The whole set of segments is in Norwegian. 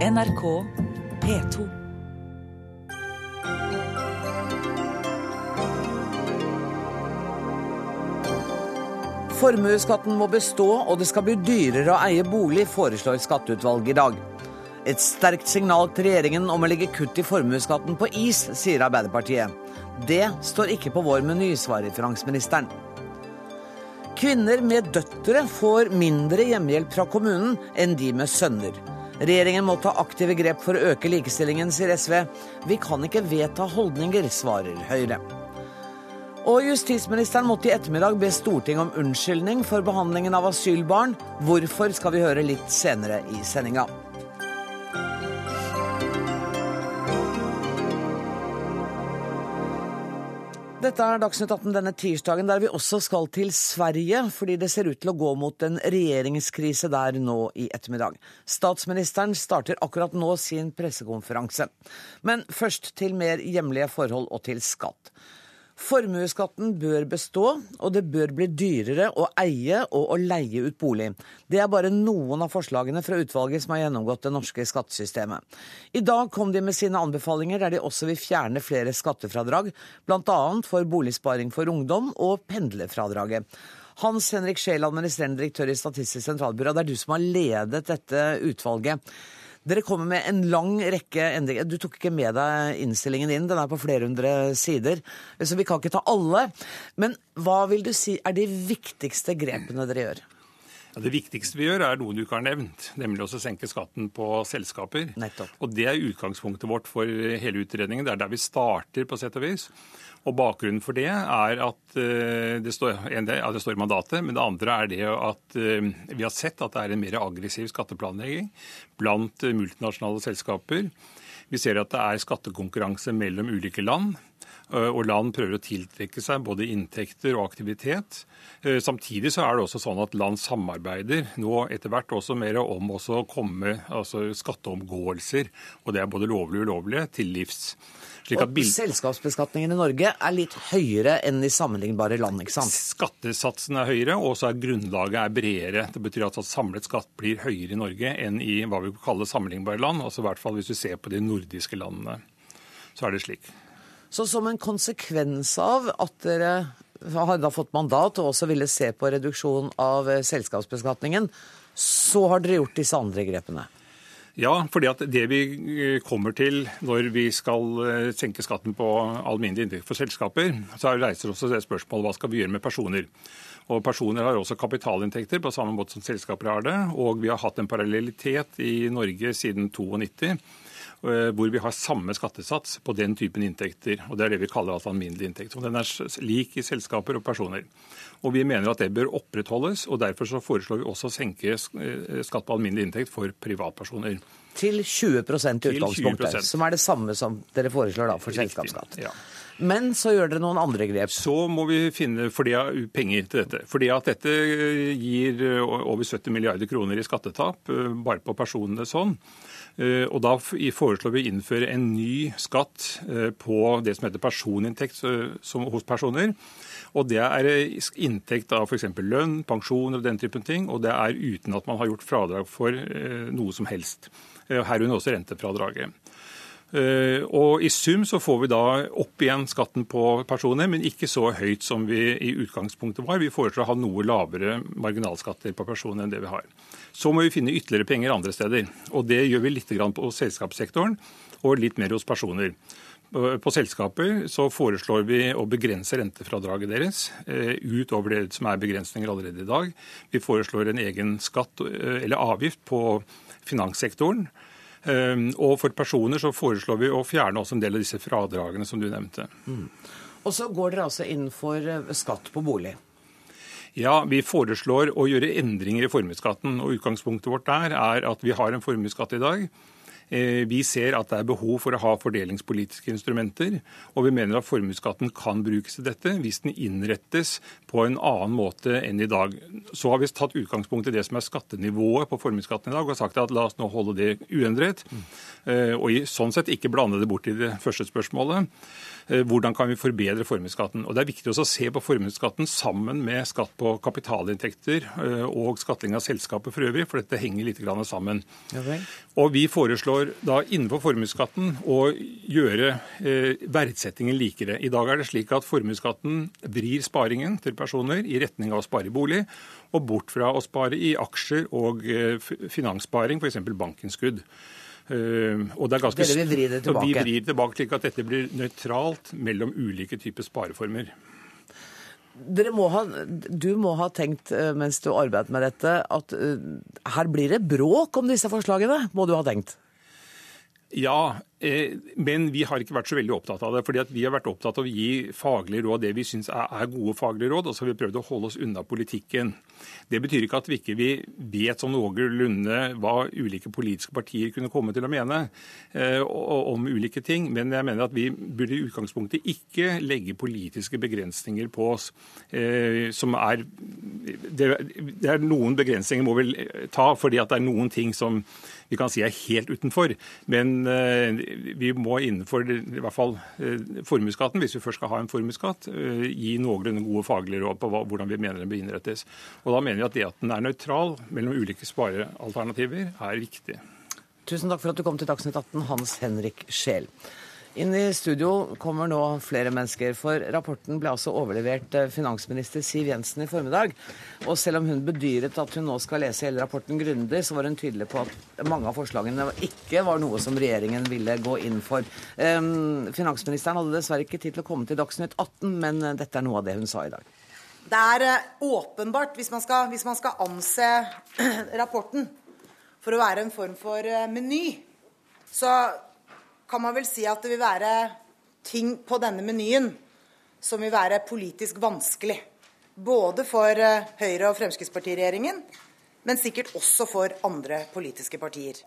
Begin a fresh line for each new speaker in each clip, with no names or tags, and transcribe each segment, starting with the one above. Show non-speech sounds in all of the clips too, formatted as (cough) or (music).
NRK P2.
Formuesskatten må bestå, og det skal bli dyrere å eie bolig, foreslår skatteutvalget i dag. Et sterkt signal til regjeringen om å legge kutt i formuesskatten på is, sier Arbeiderpartiet. Det står ikke på vår meny, svarer finansministeren. Kvinner med døtre får mindre hjemmehjelp fra kommunen enn de med sønner. Regjeringen må ta aktive grep for å øke likestillingen, sier SV. Vi kan ikke vedta holdninger, svarer Høyre. Og justisministeren måtte i ettermiddag be Stortinget om unnskyldning for behandlingen av asylbarn. Hvorfor skal vi høre litt senere i sendinga. Dette er Dagsnytt 18 denne tirsdagen, der vi også skal til Sverige, fordi det ser ut til å gå mot en regjeringskrise der nå i ettermiddag. Statsministeren starter akkurat nå sin pressekonferanse. Men først til mer hjemlige forhold og til skatt. Formuesskatten bør bestå, og det bør bli dyrere å eie og å leie ut bolig. Det er bare noen av forslagene fra utvalget som har gjennomgått det norske skattesystemet. I dag kom de med sine anbefalinger der de også vil fjerne flere skattefradrag, bl.a. for boligsparing for ungdom og pendlerfradraget. Hans Henrik Scheel, administrerende direktør i Statistisk sentralbyrå, det er du som har ledet dette utvalget. Dere kommer med en lang rekke endringer. Du tok ikke med deg innstillingen din, den er på flere hundre sider, så vi kan ikke ta alle. Men hva vil du si er de viktigste grepene dere gjør?
Ja, det viktigste vi gjør, er noe du ikke har nevnt, nemlig å senke skatten på selskaper.
Nettopp.
Og Det er utgangspunktet vårt for hele utredningen. Det er der vi starter, på sett og vis. Og Bakgrunnen for det er at uh, det, står, ja, det står i mandatet, men det andre er det at uh, vi har sett at det er en mer aggressiv skatteplanlegging blant uh, multinasjonale selskaper. Vi ser at det er skattekonkurranse mellom ulike land. Og land prøver å tiltrekke seg både inntekter og aktivitet. Samtidig så er det også sånn at land samarbeider nå etter hvert også mer om å komme altså skatteomgåelser, og det er både lovlig og ulovlig, til livs.
Og Selskapsbeskatningen i Norge er litt høyere enn i sammenlignbare land, ikke sant?
Skattesatsen er høyere, og så er grunnlaget er bredere. Det betyr at samlet skatt blir høyere i Norge enn i hva vi kaller sammenlignbare land. altså i hvert fall Hvis du ser på de nordiske landene, så er det slik.
Så som en konsekvens av at dere har da fått mandat og også ville se på reduksjon av selskapsbeskatningen, så har dere gjort disse andre grepene?
Ja, fordi at det vi eh, kommer til når vi skal eh, senke skatten på alminnelig inntekt for selskaper, så reiser også det spørsmålet hva skal vi gjøre med personer. Og Personer har også kapitalinntekter på samme måte som selskaper har det. Og vi har hatt en parallellitet i Norge siden 92 eh, hvor vi har samme skattesats på den typen inntekter. og Det er det vi kaller altså alminnelig inntekt. Og den er lik i selskaper og personer. Og Vi mener at det bør opprettholdes, og derfor så foreslår vi også å senke eh, skatt på alminnelig inntekt for privatpersoner.
Til 20 i utgangspunktet, som er det samme som dere foreslår da for selskapsskatt.
Ja.
Men så gjør dere noen andre grep.
Så må vi finne fordi penger til dette. Fordi at dette gir over 70 milliarder kroner i skattetap eh, bare på personene sånn. Eh, og Da foreslår vi å innføre en ny skatt på det som heter personinntekt hos personer. Og Det er inntekt av f.eks. lønn, pensjon og den typen ting. Og det er uten at man har gjort fradrag for eh, noe som helst. Eh, herunder også rentefradraget. Eh, og I sum så får vi da opp igjen skatten på personer, men ikke så høyt som vi i utgangspunktet var. Vi foreslår å ha noe lavere marginalskatter på personer enn det vi har. Så må vi finne ytterligere penger andre steder. Og Det gjør vi litt på selskapssektoren og litt mer hos personer. På selskaper så foreslår vi å begrense rentefradraget deres eh, utover det som er begrensninger allerede i dag. Vi foreslår en egen skatt eh, eller avgift på finanssektoren. Eh, og for personer så foreslår vi å fjerne også en del av disse fradragene som du nevnte. Mm.
Og så går dere altså inn for skatt på bolig?
Ja, Vi foreslår å gjøre endringer i formuesskatten. og Utgangspunktet vårt der er at vi har en formuesskatt i dag Eh, vi ser at det er behov for å ha fordelingspolitiske instrumenter, og vi mener at formuesskatten kan brukes til dette hvis den innrettes på en annen måte enn i dag. Så har vi tatt utgangspunkt i det som er skattenivået på formuesskatten i dag, og sagt at la oss nå holde det uendret. Eh, og i sånn sett ikke blande det bort i det første spørsmålet. Eh, hvordan kan vi forbedre formuesskatten? Og Det er viktig også å se på formuesskatten sammen med skatt på kapitalinntekter eh, og skattling av selskapet for øvrig, for dette henger litt sammen. Okay. Og Vi foreslår da innenfor formuesskatten å gjøre eh, verdsettingen likere. I dag er det slik at formuesskatten vrir sparingen til personer i retning av å spare i bolig, og bort fra å spare i aksjer og finanssparing, f.eks. bankinnskudd.
Uh, og det er ganske, Dere vil vri det (laughs) tilbake?
Vi vrir tilbake slik at dette blir nøytralt mellom ulike typer spareformer.
Må ha, du må ha tenkt eh, mens du arbeidet med dette, at uh, her blir det bråk om disse forslagene, må du ha tenkt?
Ja, Eh, men vi har ikke vært så veldig opptatt av det. fordi Vi har vært opptatt av å gi faglige råd, det vi syns er gode faglige råd, og så har vi prøvd å holde oss unna politikken. Det betyr ikke at vi ikke vet sånn noenlunde hva ulike politiske partier kunne komme til å mene eh, om ulike ting, men jeg mener at vi burde i utgangspunktet ikke legge politiske begrensninger på oss. Eh, som er Det, er noen begrensninger må vi ta, fordi at det er noen ting som vi kan si er helt utenfor. Men vi må innenfor i hvert fall eh, formuesskatten, hvis vi først skal ha en formuesskatt, eh, gi noenlunde gode faglige råd på hvordan vi mener den bør innrettes. Og Da mener vi at det at den er nøytral mellom ulike sparealternativer, er viktig.
Tusen takk for at du kom til Dagsnytt 18, Hans Henrik Scheel. Inn i studio kommer nå flere mennesker, for rapporten ble altså overlevert eh, finansminister Siv Jensen i formiddag. Og selv om hun bedyret at hun nå skal lese hele rapporten grundig, så var hun tydelig på at mange av forslagene ikke var noe som regjeringen ville gå inn for. Finansministeren hadde dessverre ikke tid til å komme til Dagsnytt 18, men eh, dette er noe av det hun sa i dag.
Det er eh, åpenbart, hvis man skal, hvis man skal anse (clears throat) rapporten for å være en form for meny, så kan man vel si at det vil være ting på denne menyen som vil være politisk vanskelig. Både for eh, Høyre- og Fremskrittspartiregjeringen, men sikkert også for andre politiske partier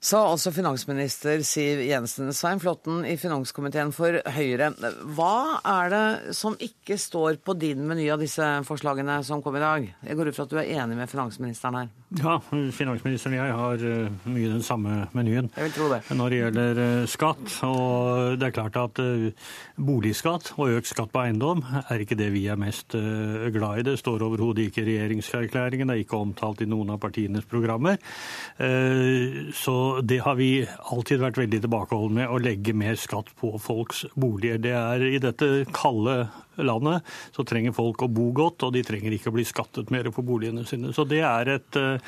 sa altså finansminister Siv Jensen. Svein Flåtten i finanskomiteen for Høyre. Hva er det som ikke står på din meny av disse forslagene som kom i dag? Jeg går ut fra at du er enig med finansministeren her?
Ja, finansministeren og jeg har eh, mye den samme menyen
Jeg vil tro det.
når det gjelder eh, skatt. Og det er klart at eh, boligskatt og økt skatt på eiendom er ikke det vi er mest glad i. Det står overhodet ikke i regjeringserklæringen, det er ikke omtalt i noen av partienes programmer. Så det har vi alltid vært veldig tilbakeholdne med, å legge mer skatt på folks boliger. Det er I dette kalde landet så trenger folk å bo godt, og de trenger ikke å bli skattet mer på boligene sine. Så det er et, eh,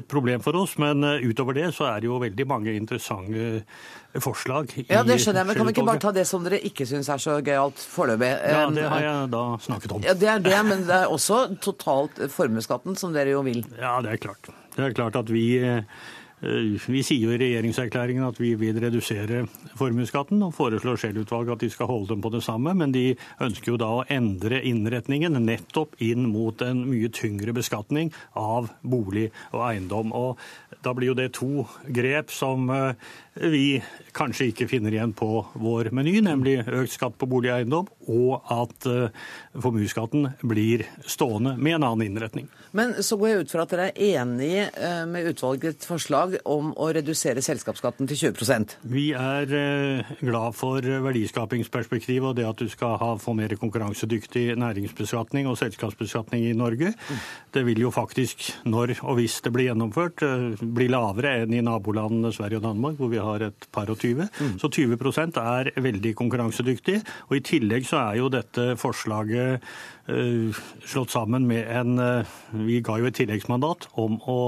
et problem for oss. Men eh, utover det så er det jo veldig mange interessante forslag.
Ja, det skjønner jeg, men Kan vi ikke bare ta det som dere ikke syns er så gøyalt foreløpig?
Ja, det har jeg da snakket om.
Ja, Det er det, men det er også totalt formuesskatten, som dere jo vil.
Ja, det er klart. Det er klart at vi eh, Eh, vi sier jo i regjeringserklæringen at vi vil redusere formuesskatten, og foreslår Scheel-utvalget at de skal holde dem på det samme, men de ønsker jo da å endre innretningen nettopp inn mot en mye tyngre beskatning av bolig og eiendom. Og da blir jo det to grep som eh, vi kanskje ikke finner igjen på vår meny, nemlig økt skatt på bolig og eiendom, og at uh, formuesskatten blir stående med en annen innretning.
Men så går jeg ut fra at dere er enig uh, med utvalgets forslag om å redusere selskapsskatten til 20%
Vi er uh, glad for verdiskapingsperspektivet og det at du skal ha, få mer konkurransedyktig næringsbeskatning og selskapsbeskatning i Norge. Mm. Det vil jo faktisk, når og hvis det blir gjennomført, bli lavere enn i nabolandene Sverige og Danmark, hvor vi har har et par og 20. Mm. Så 20% er veldig konkurransedyktig. Og i tillegg så er jo dette forslaget slått sammen med en uh, Vi ga jo et tilleggsmandat om å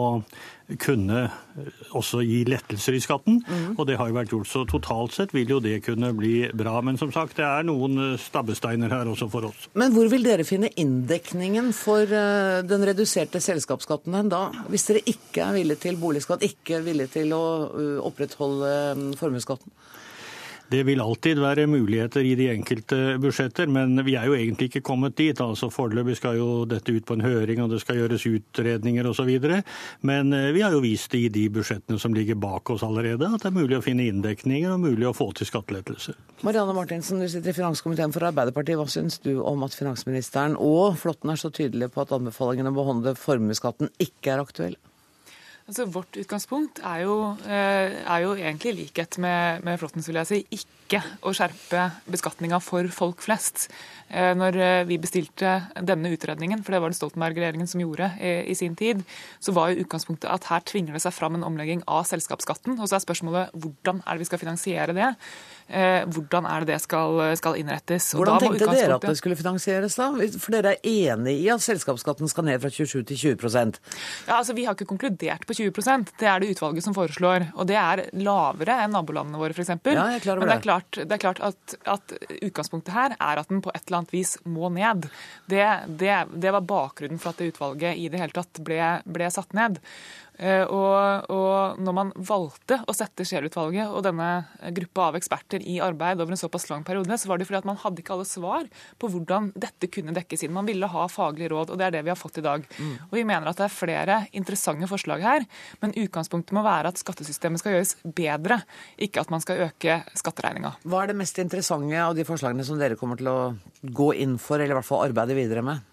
kunne også gi lettelser i skatten, mm. og det har jo vært gjort. Så totalt sett vil jo det kunne bli bra. Men som sagt, det er noen stabbesteiner her også for oss.
Men hvor vil dere finne inndekningen for den reduserte selskapsskatten da? Hvis dere ikke er villige til boligskatt, ikke er villige til å opprettholde formuesskatten?
Det vil alltid være muligheter i de enkelte budsjetter, men vi er jo egentlig ikke kommet dit. altså Foreløpig skal jo dette ut på en høring, og det skal gjøres utredninger osv. Men eh, vi har jo vist det i de budsjettene som ligger bak oss allerede, at det er mulig å finne inndekninger og mulig å få til skattelettelser.
Marianne Martinsen, du sitter i finanskomiteen for Arbeiderpartiet. Hva syns du om at finansministeren og Flåtten er så tydelige på at anbefalingen om å beholde formuesskatten ikke er aktuell?
Altså, vårt utgangspunkt er jo, eh, er jo egentlig i likhet med, med Flåttens, vil jeg si, ikke å skjerpe beskatninga for folk flest. Eh, når eh, vi bestilte denne utredningen, for det var det Stoltenberg-regjeringen som gjorde i sin tid, så var jo utgangspunktet at her tvinger det seg fram en omlegging av selskapsskatten. Og så er spørsmålet hvordan er det vi skal finansiere det? Eh, hvordan er det det skal, skal innrettes.
Og hvordan tenkte dere at det skulle finansieres, da? For dere er enig i at selskapsskatten skal ned fra 27 til 20%
Ja, altså Vi har ikke konkludert på 20% Det er det utvalget som foreslår. Og det er lavere enn nabolandene våre, f.eks.
Ja, jeg er
Men det er klart, det er klart at, at, utgangspunktet her er at den på et eller annet vis må ned. Det, det, det var bakgrunnen for at det utvalget i det hele tatt ble, ble satt ned. Eh, og, og, når man valgte å sette Scheel-utvalget og denne gruppa av eksperter i arbeid over en såpass lang periode, så var det fordi at man hadde ikke alle svar på hvordan dette kunne dekkes inn. Man ville ha faglig råd, og det er det vi har fått i dag. Mm. Og Vi mener at det er flere interessante forslag her, men utgangspunktet må være at skattesystemet skal gjøres bedre, ikke at man skal øke skatteregninga.
Hva er det mest interessante av de forslagene som dere kommer til å gå inn for, eller i hvert fall arbeide videre med?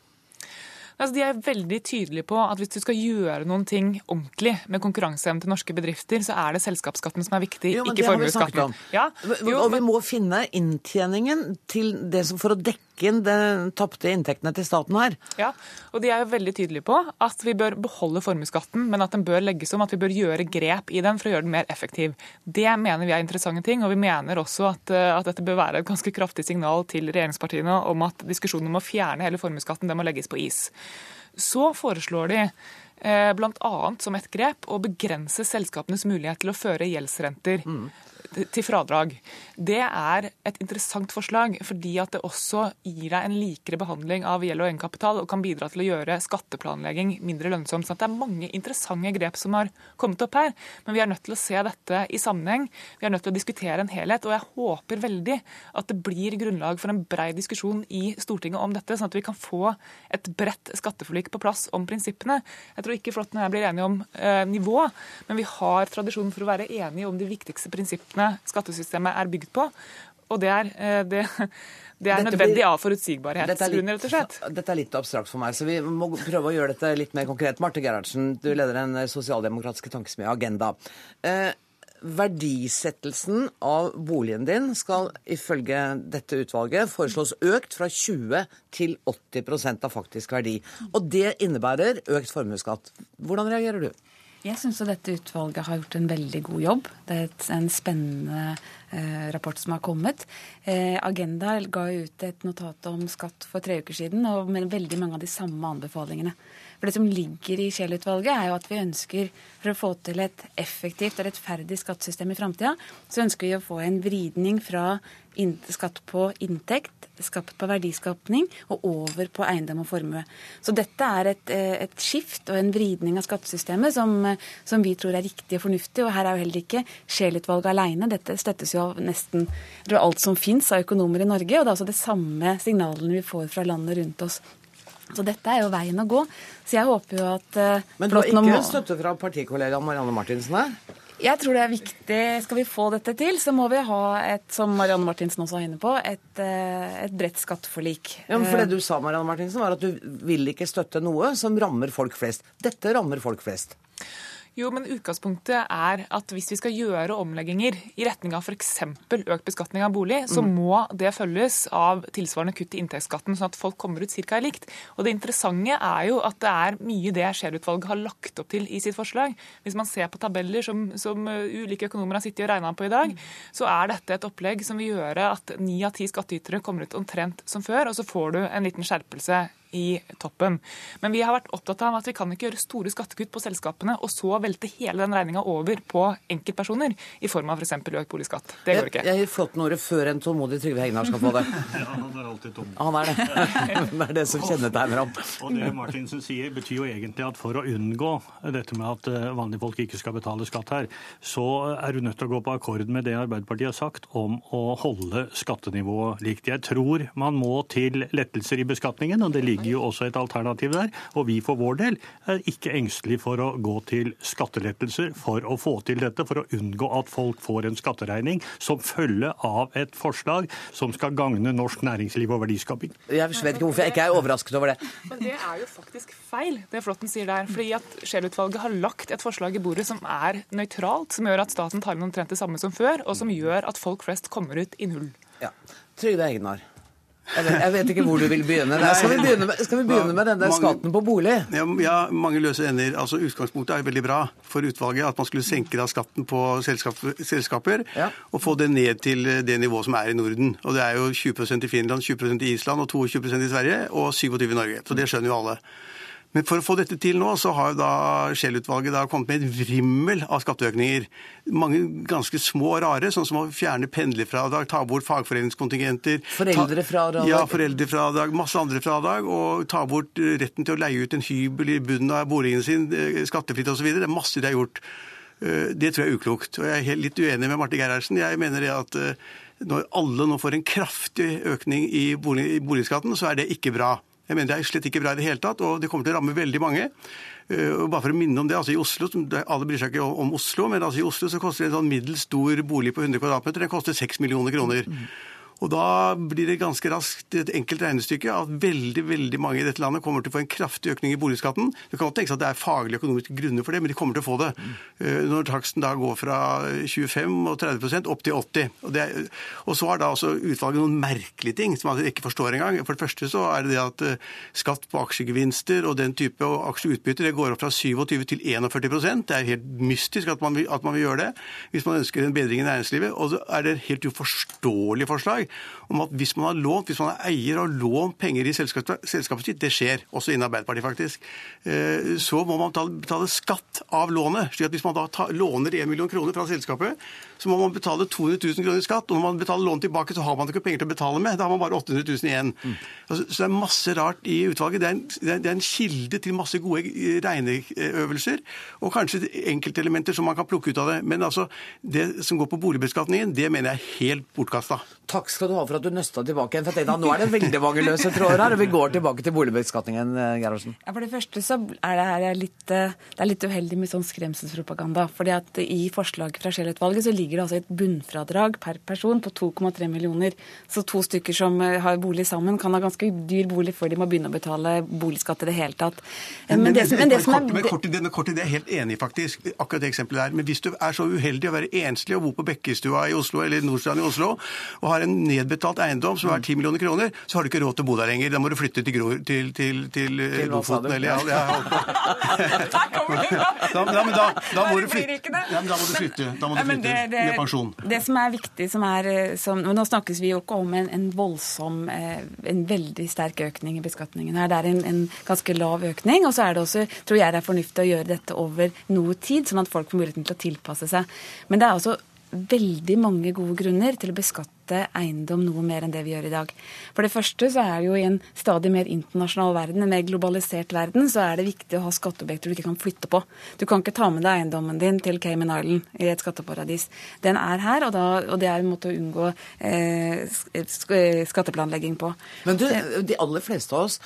Altså, de er veldig tydelige på at hvis du skal gjøre noen ting ordentlig med konkurranseevnen til norske bedrifter, så er det selskapsskatten som er viktig, jo, ikke formuesskatten.
Ja, og vi må finne inntjeningen til det som for å dekke inn de tapte inntektene til staten her.
Ja, og de er jo veldig tydelige på at vi bør beholde formuesskatten, men at den bør legges om, at vi bør gjøre grep i den for å gjøre den mer effektiv. Det mener vi er interessante ting, og vi mener også at, eh, at dette bør være et ganske kraftig signal til regjeringspartiene om at diskusjonen om å fjerne hele formuesskatten, må legges på is. Så foreslår de eh, bl.a. som et grep å begrense selskapenes mulighet til å føre gjeldsrenter. Mm til fradrag. Det er et interessant forslag, fordi at det også gir deg en likere behandling av gjeld og egenkapital, og kan bidra til å gjøre skatteplanlegging mindre lønnsomt. Så det er mange interessante grep som har kommet opp her, men vi er nødt til å se dette i sammenheng. Vi er nødt til å diskutere en helhet, og jeg håper veldig at det blir grunnlag for en brei diskusjon i Stortinget om dette, sånn at vi kan få et bredt skatteforlik på plass om prinsippene. Jeg tror ikke Flåtten og jeg blir enige om eh, nivå, men vi har tradisjon for å være enige om de viktigste prinsippene måtene skattesystemet er bygd på. Og det er, eh, det, (laughs) det er nødvendig av forutsigbarhetsgrunner, rett og slett.
Dette er litt abstrakt for meg, så vi må prøve å gjøre dette litt mer konkret. Marte Gerhardsen, du leder den sosialdemokratiske tankesmia Agenda. Eh, verdisettelsen av boligen din skal ifølge dette utvalget foreslås økt fra 20 til 80% av faktisk verdi. Og det innebærer økt formuesskatt. Hvordan reagerer du?
Jeg syns dette utvalget har gjort en veldig god jobb. Det er en spennende eh, rapport som har kommet. Eh, Agenda ga ut et notat om skatt for tre uker siden, og med veldig mange av de samme anbefalingene. For Det som ligger i Scheel-utvalget, er jo at vi ønsker, for å få til et effektivt og rettferdig skattesystem i framtida, så ønsker vi å få en vridning fra skatt på inntekt, skatt på verdiskapning og over på eiendom og formue. Så dette er et, eh, et skift og en vridning av skattesystemet som, som, vi tror er riktig og fornuftig. Og her er jo heller ikke Scheel-utvalget alene. Dette støttes jo av nesten alt som fins av økonomer i Norge. Og det er altså det samme signalene vi får fra landet rundt oss. Så dette er jo veien å gå. Så jeg håper jo at uh,
Men du har ikke støtte fra partikollegaen Marianne Martinsen her?
Jeg tror det er viktig. Skal vi få dette til, så må vi ha et, som Marianne Martinsen også var inne på, et, eh, et bredt skatteforlik.
Ja, men for Det du sa, Marianne Martinsen, var at du vil ikke støtte noe som rammer folk flest. Dette rammer folk flest.
Jo, men utgangspunktet er at hvis vi skal gjøre omlegginger i retning av f.eks. økt beskatning av bolig, så mm. må det følges av tilsvarende kutt i inntektsskatten, sånn at folk kommer ut ca. likt. Og det interessante er jo at det er mye det Scheel-utvalget har lagt opp til i sitt forslag. Hvis man ser på tabeller som, som uh, ulike økonomer har sittet og regna på i dag, så er dette et opplegg som vil gjøre at ni av ti skattytere kommer ut omtrent som før, og så får du en liten skjerpelse i toppen. Men vi har vært opptatt av at vi kan ikke gjøre store skattekutt på selskapene og så velte hele den regninga over på enkeltpersoner i form av f.eks. økt boligskatt. Det går ikke.
Jeg, jeg gir Flåtten-ordet før en tålmodig Trygve Hegnar skal få det. (laughs)
Ja, han er alltid tom.
Han er det. (laughs) Det er det som kjennetegner ham.
Og det Martinsen sier, betyr jo egentlig at for å unngå dette med at eh, vanlige folk ikke skal betale skatt her, så er du nødt til å gå på akkord med det Arbeiderpartiet har sagt om å holde skattenivået likt. Jeg tror man må til lettelser i beskatningen, og det ligger jo også et alternativ der. Og vi for vår del er ikke engstelige for å gå til skattelettelser for å få til dette, for å unngå at folk får en skatteregning som følge av et forslag som skal gagne norsk næringsliv og verdiskaping.
Jeg vet ikke hvorfor jeg ikke er overrasket over det.
Men det er jo faktisk feil, det Flåtten sier der. fordi at Scheel-utvalget har lagt et forslag i bordet som er nøytralt, som gjør at staten tar inn omtrent det samme som før, og som gjør at folk flest kommer ut i null.
Ja. Trygve Hegnar. Jeg vet, jeg vet ikke hvor du vil begynne. Der. skal, vi begynne med, skal vi begynne med denne
Mange-
skatten på bolig?
Ja, ja, mange løse ender. Altså Utgangspunktet er veldig bra for utvalget. At man skulle senke da skatten på selskap, selskaper
Ja.
og få det ned til det nivået som er i Norden. Og Det er jo 20% i Finland, 20% i Island og 22% i Sverige og 27 i Norge. Så det skjønner jo alle. Men for å få dette til nå, så har da Scheel-utvalget kommet med et vrimmel av skatteøkninger. Mange ganske små og rare, sånn som å fjerne pendlerfradrag, ta bort fagforeningskontingenter.
Foreldrefradrag.
Ja, foreldrefradrag, masse andre fradrag, og ta bort eh, retten til å leie ut en hybel i bunnen av boligen sin, eh, skattefritt osv. Det er masse de har gjort. Eh, Det tror jeg er uklokt. Og jeg er helt litt uenig med Marte Gerhardsen. Jeg mener det at når alle nå får en kraftig økning i boligskatten, så er det ikke bra. Jeg mener Det er slett ikke bra i det hele tatt, og det kommer til å ramme veldig mange. Eh, og bare for å minne om det, altså i Oslo, Alle bryr seg ikke om Oslo, men altså i Oslo så koster en sånn middels stor bolig på 100 kvadratmeter den koster 6 millioner kroner. Og da blir det ganske raskt et enkelt regnestykke at veldig veldig mange i dette landet kommer til å få en kraftig økning i boligskatten. Det kan godt tenkes at det er faglige økonomiske grunner for det, men de kommer til å få det. Eh, Når taksten da går fra 25 og 30% opp til 80 og, det og så har da også utvalget noen merkelige ting som man ikke forstår engang. For det første så er det det at eh, skatt på aksjegevinster og den type aksjeutbytter det går opp fra 27 til 41% Det er helt mystisk at man, vil, at man vil gjøre det hvis man ønsker en bedring i næringslivet. Og så er det et helt uforståelig forslag om at hvis man har lånt, hvis man er eier og lånt penger i selskapet, selskapet sitt, det skjer også innen Arbeiderpartiet faktisk, eh, så må man betale, skatt av lånet. slik at Hvis man da låner 1 million kroner fra selskapet, så må man betale 200 000 kroner i skatt. Og når man betaler lån tilbake, så har man ikke penger til å betale med. Da har man bare 800 000 igjen. Altså, så det er masse rart i utvalget. Det er, en, det er- det er en kilde til masse gode eh, regneøvelser, og kanskje enkeltelementer som man kan plukke ut av det. Men altså, det som går på boligbeskatningen, det mener jeg er helt bortkasta.
Takk skal du ha for at du nøsta tilbake igjen. For jeg tenkte nå er det veldig mange løse tråder her, og vi går tilbake til boligbeskatningen, eh, Gerhardsen.
Ja, For det første så er det, her litt, eh, det er litt uheldig med sånn skremselspropaganda. fordi at I forslaget fra Scheel-utvalget så ligger det altså et bunnfradrag per person på 2,3 millioner. Så to stykker som eh, har bolig sammen, kan ha ganske dyr bolig før de må begynne å betale boligskatt i det hele tatt. Eh, Men det, som- men det som er
kort, men kort, i det, men kort i det er helt enig faktisk. Akkurat det eksempelet der. Men hvis du er så uheldig å være enslig og bo på Bekkestua i Oslo eller Nordstrand i Oslo, og har en nedbetalt eiendom som er 10 millioner kroner, så har du ikke råd til å bo der lenger. Da må du flytte til, Gror, til, til, til, eh,
Til?
Lofoten eller ja, ja, holdt (laughs) på. da, da, men da, da må du flytte. Ja, men da må du flytte, da må du
Nei,
flytte med pensjon.
Det som er viktig, som er eh, som, Nå snakkes vi jo ikke om en, en voldsom, eh, en veldig sterk økning i beskatningen her. Det er en, en ganske lav økning. Og så er det også, tror jeg det er fornuftig å gjøre dette over noe tid, sånn at folk får muligheten til å tilpasse seg. Men det er også veldig mange gode grunner til å beskatte eiendom noe mer enn det vi gjør i dag. For det første så er det jo i en stadig mer internasjonal verden, en mer globalisert verden, så er det viktig å ha skatteobjekter du ikke kan flytte på. Du kan ikke ta med deg eiendommen din til Cayman Island i et skatteparadis. Den er her, og, da, og det er en måte å unngå eh, skatteplanlegging på.
Men du, de aller fleste av oss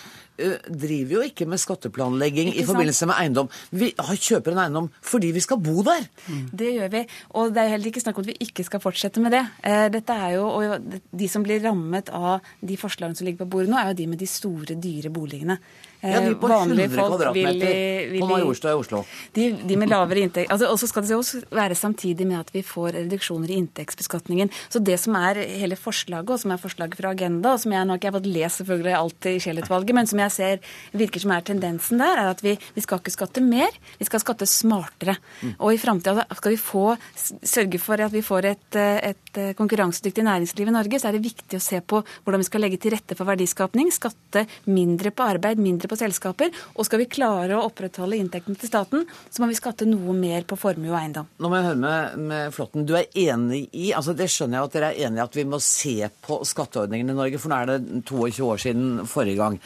driver jo ikke med skatteplanlegging
Ikke
i forbindelse med eiendom. Vi kjøper en eiendom fordi vi skal bo der.
Det gjør vi. Og det er heller ikke snakk om at vi ikke skal fortsette med det. Eh, Dette er jo, og De som blir rammet av de forslagene som ligger på bordet nå, er jo de med de store, dyre boligene.
Ja, de på 100 kvadratmeter på Majorstua i Oslo.
De, de, med lavere inntekt altså, Og så skal det også være samtidig med at vi får reduksjoner i inntektsbeskatningen. Så det som er hele forslaget, og som er forslaget fra Agenda, og som jeg nå ikke har fått lest selvfølgelig alt i Scheel-utvalget, men som jeg ser virker som er tendensen der, er at vi, vi skal ikke skatte mer, vi skal skatte smartere. Mm. Og i framtida skal vi få, sørge for at vi får et, et konkurransedyktig næringsliv i Norge, så er det viktig å se på hvordan vi skal legge til rette for verdiskapning, skatte mindre på arbeid, mindre på selskaper. Og skal vi klare å opprettholde inntektene til staten, så må vi skatte noe mer på formue og eiendom.
Nå må jeg høre med, med Flåtten. Du er enig i altså Det skjønner jeg at dere er enig i at vi må se på skatteordningene i Norge, for nå er det 22 år siden forrige gang.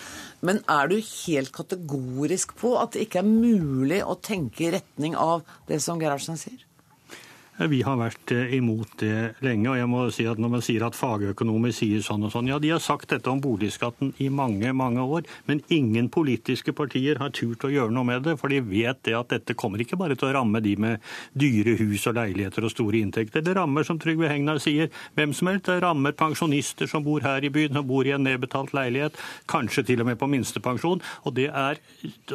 Men er du helt kategorisk på at det ikke er mulig å tenke i retning av det som Gerhardsen sier?
Vi har vært eh, imot det lenge. og jeg må si at Når man sier at fagøkonomer sier sånn og sånn Ja, de har sagt dette om boligskatten i mange mange år, men ingen politiske partier har turt å gjøre noe med det. For de vet det at dette kommer ikke bare til å ramme de med dyre hus og leiligheter og store inntekter. Det rammer, som Trygve Hegnar sier, hvem som helst. Det rammer pensjonister som bor her i byen, og bor i en nedbetalt leilighet. Kanskje til og med på minstepensjon. Og, er,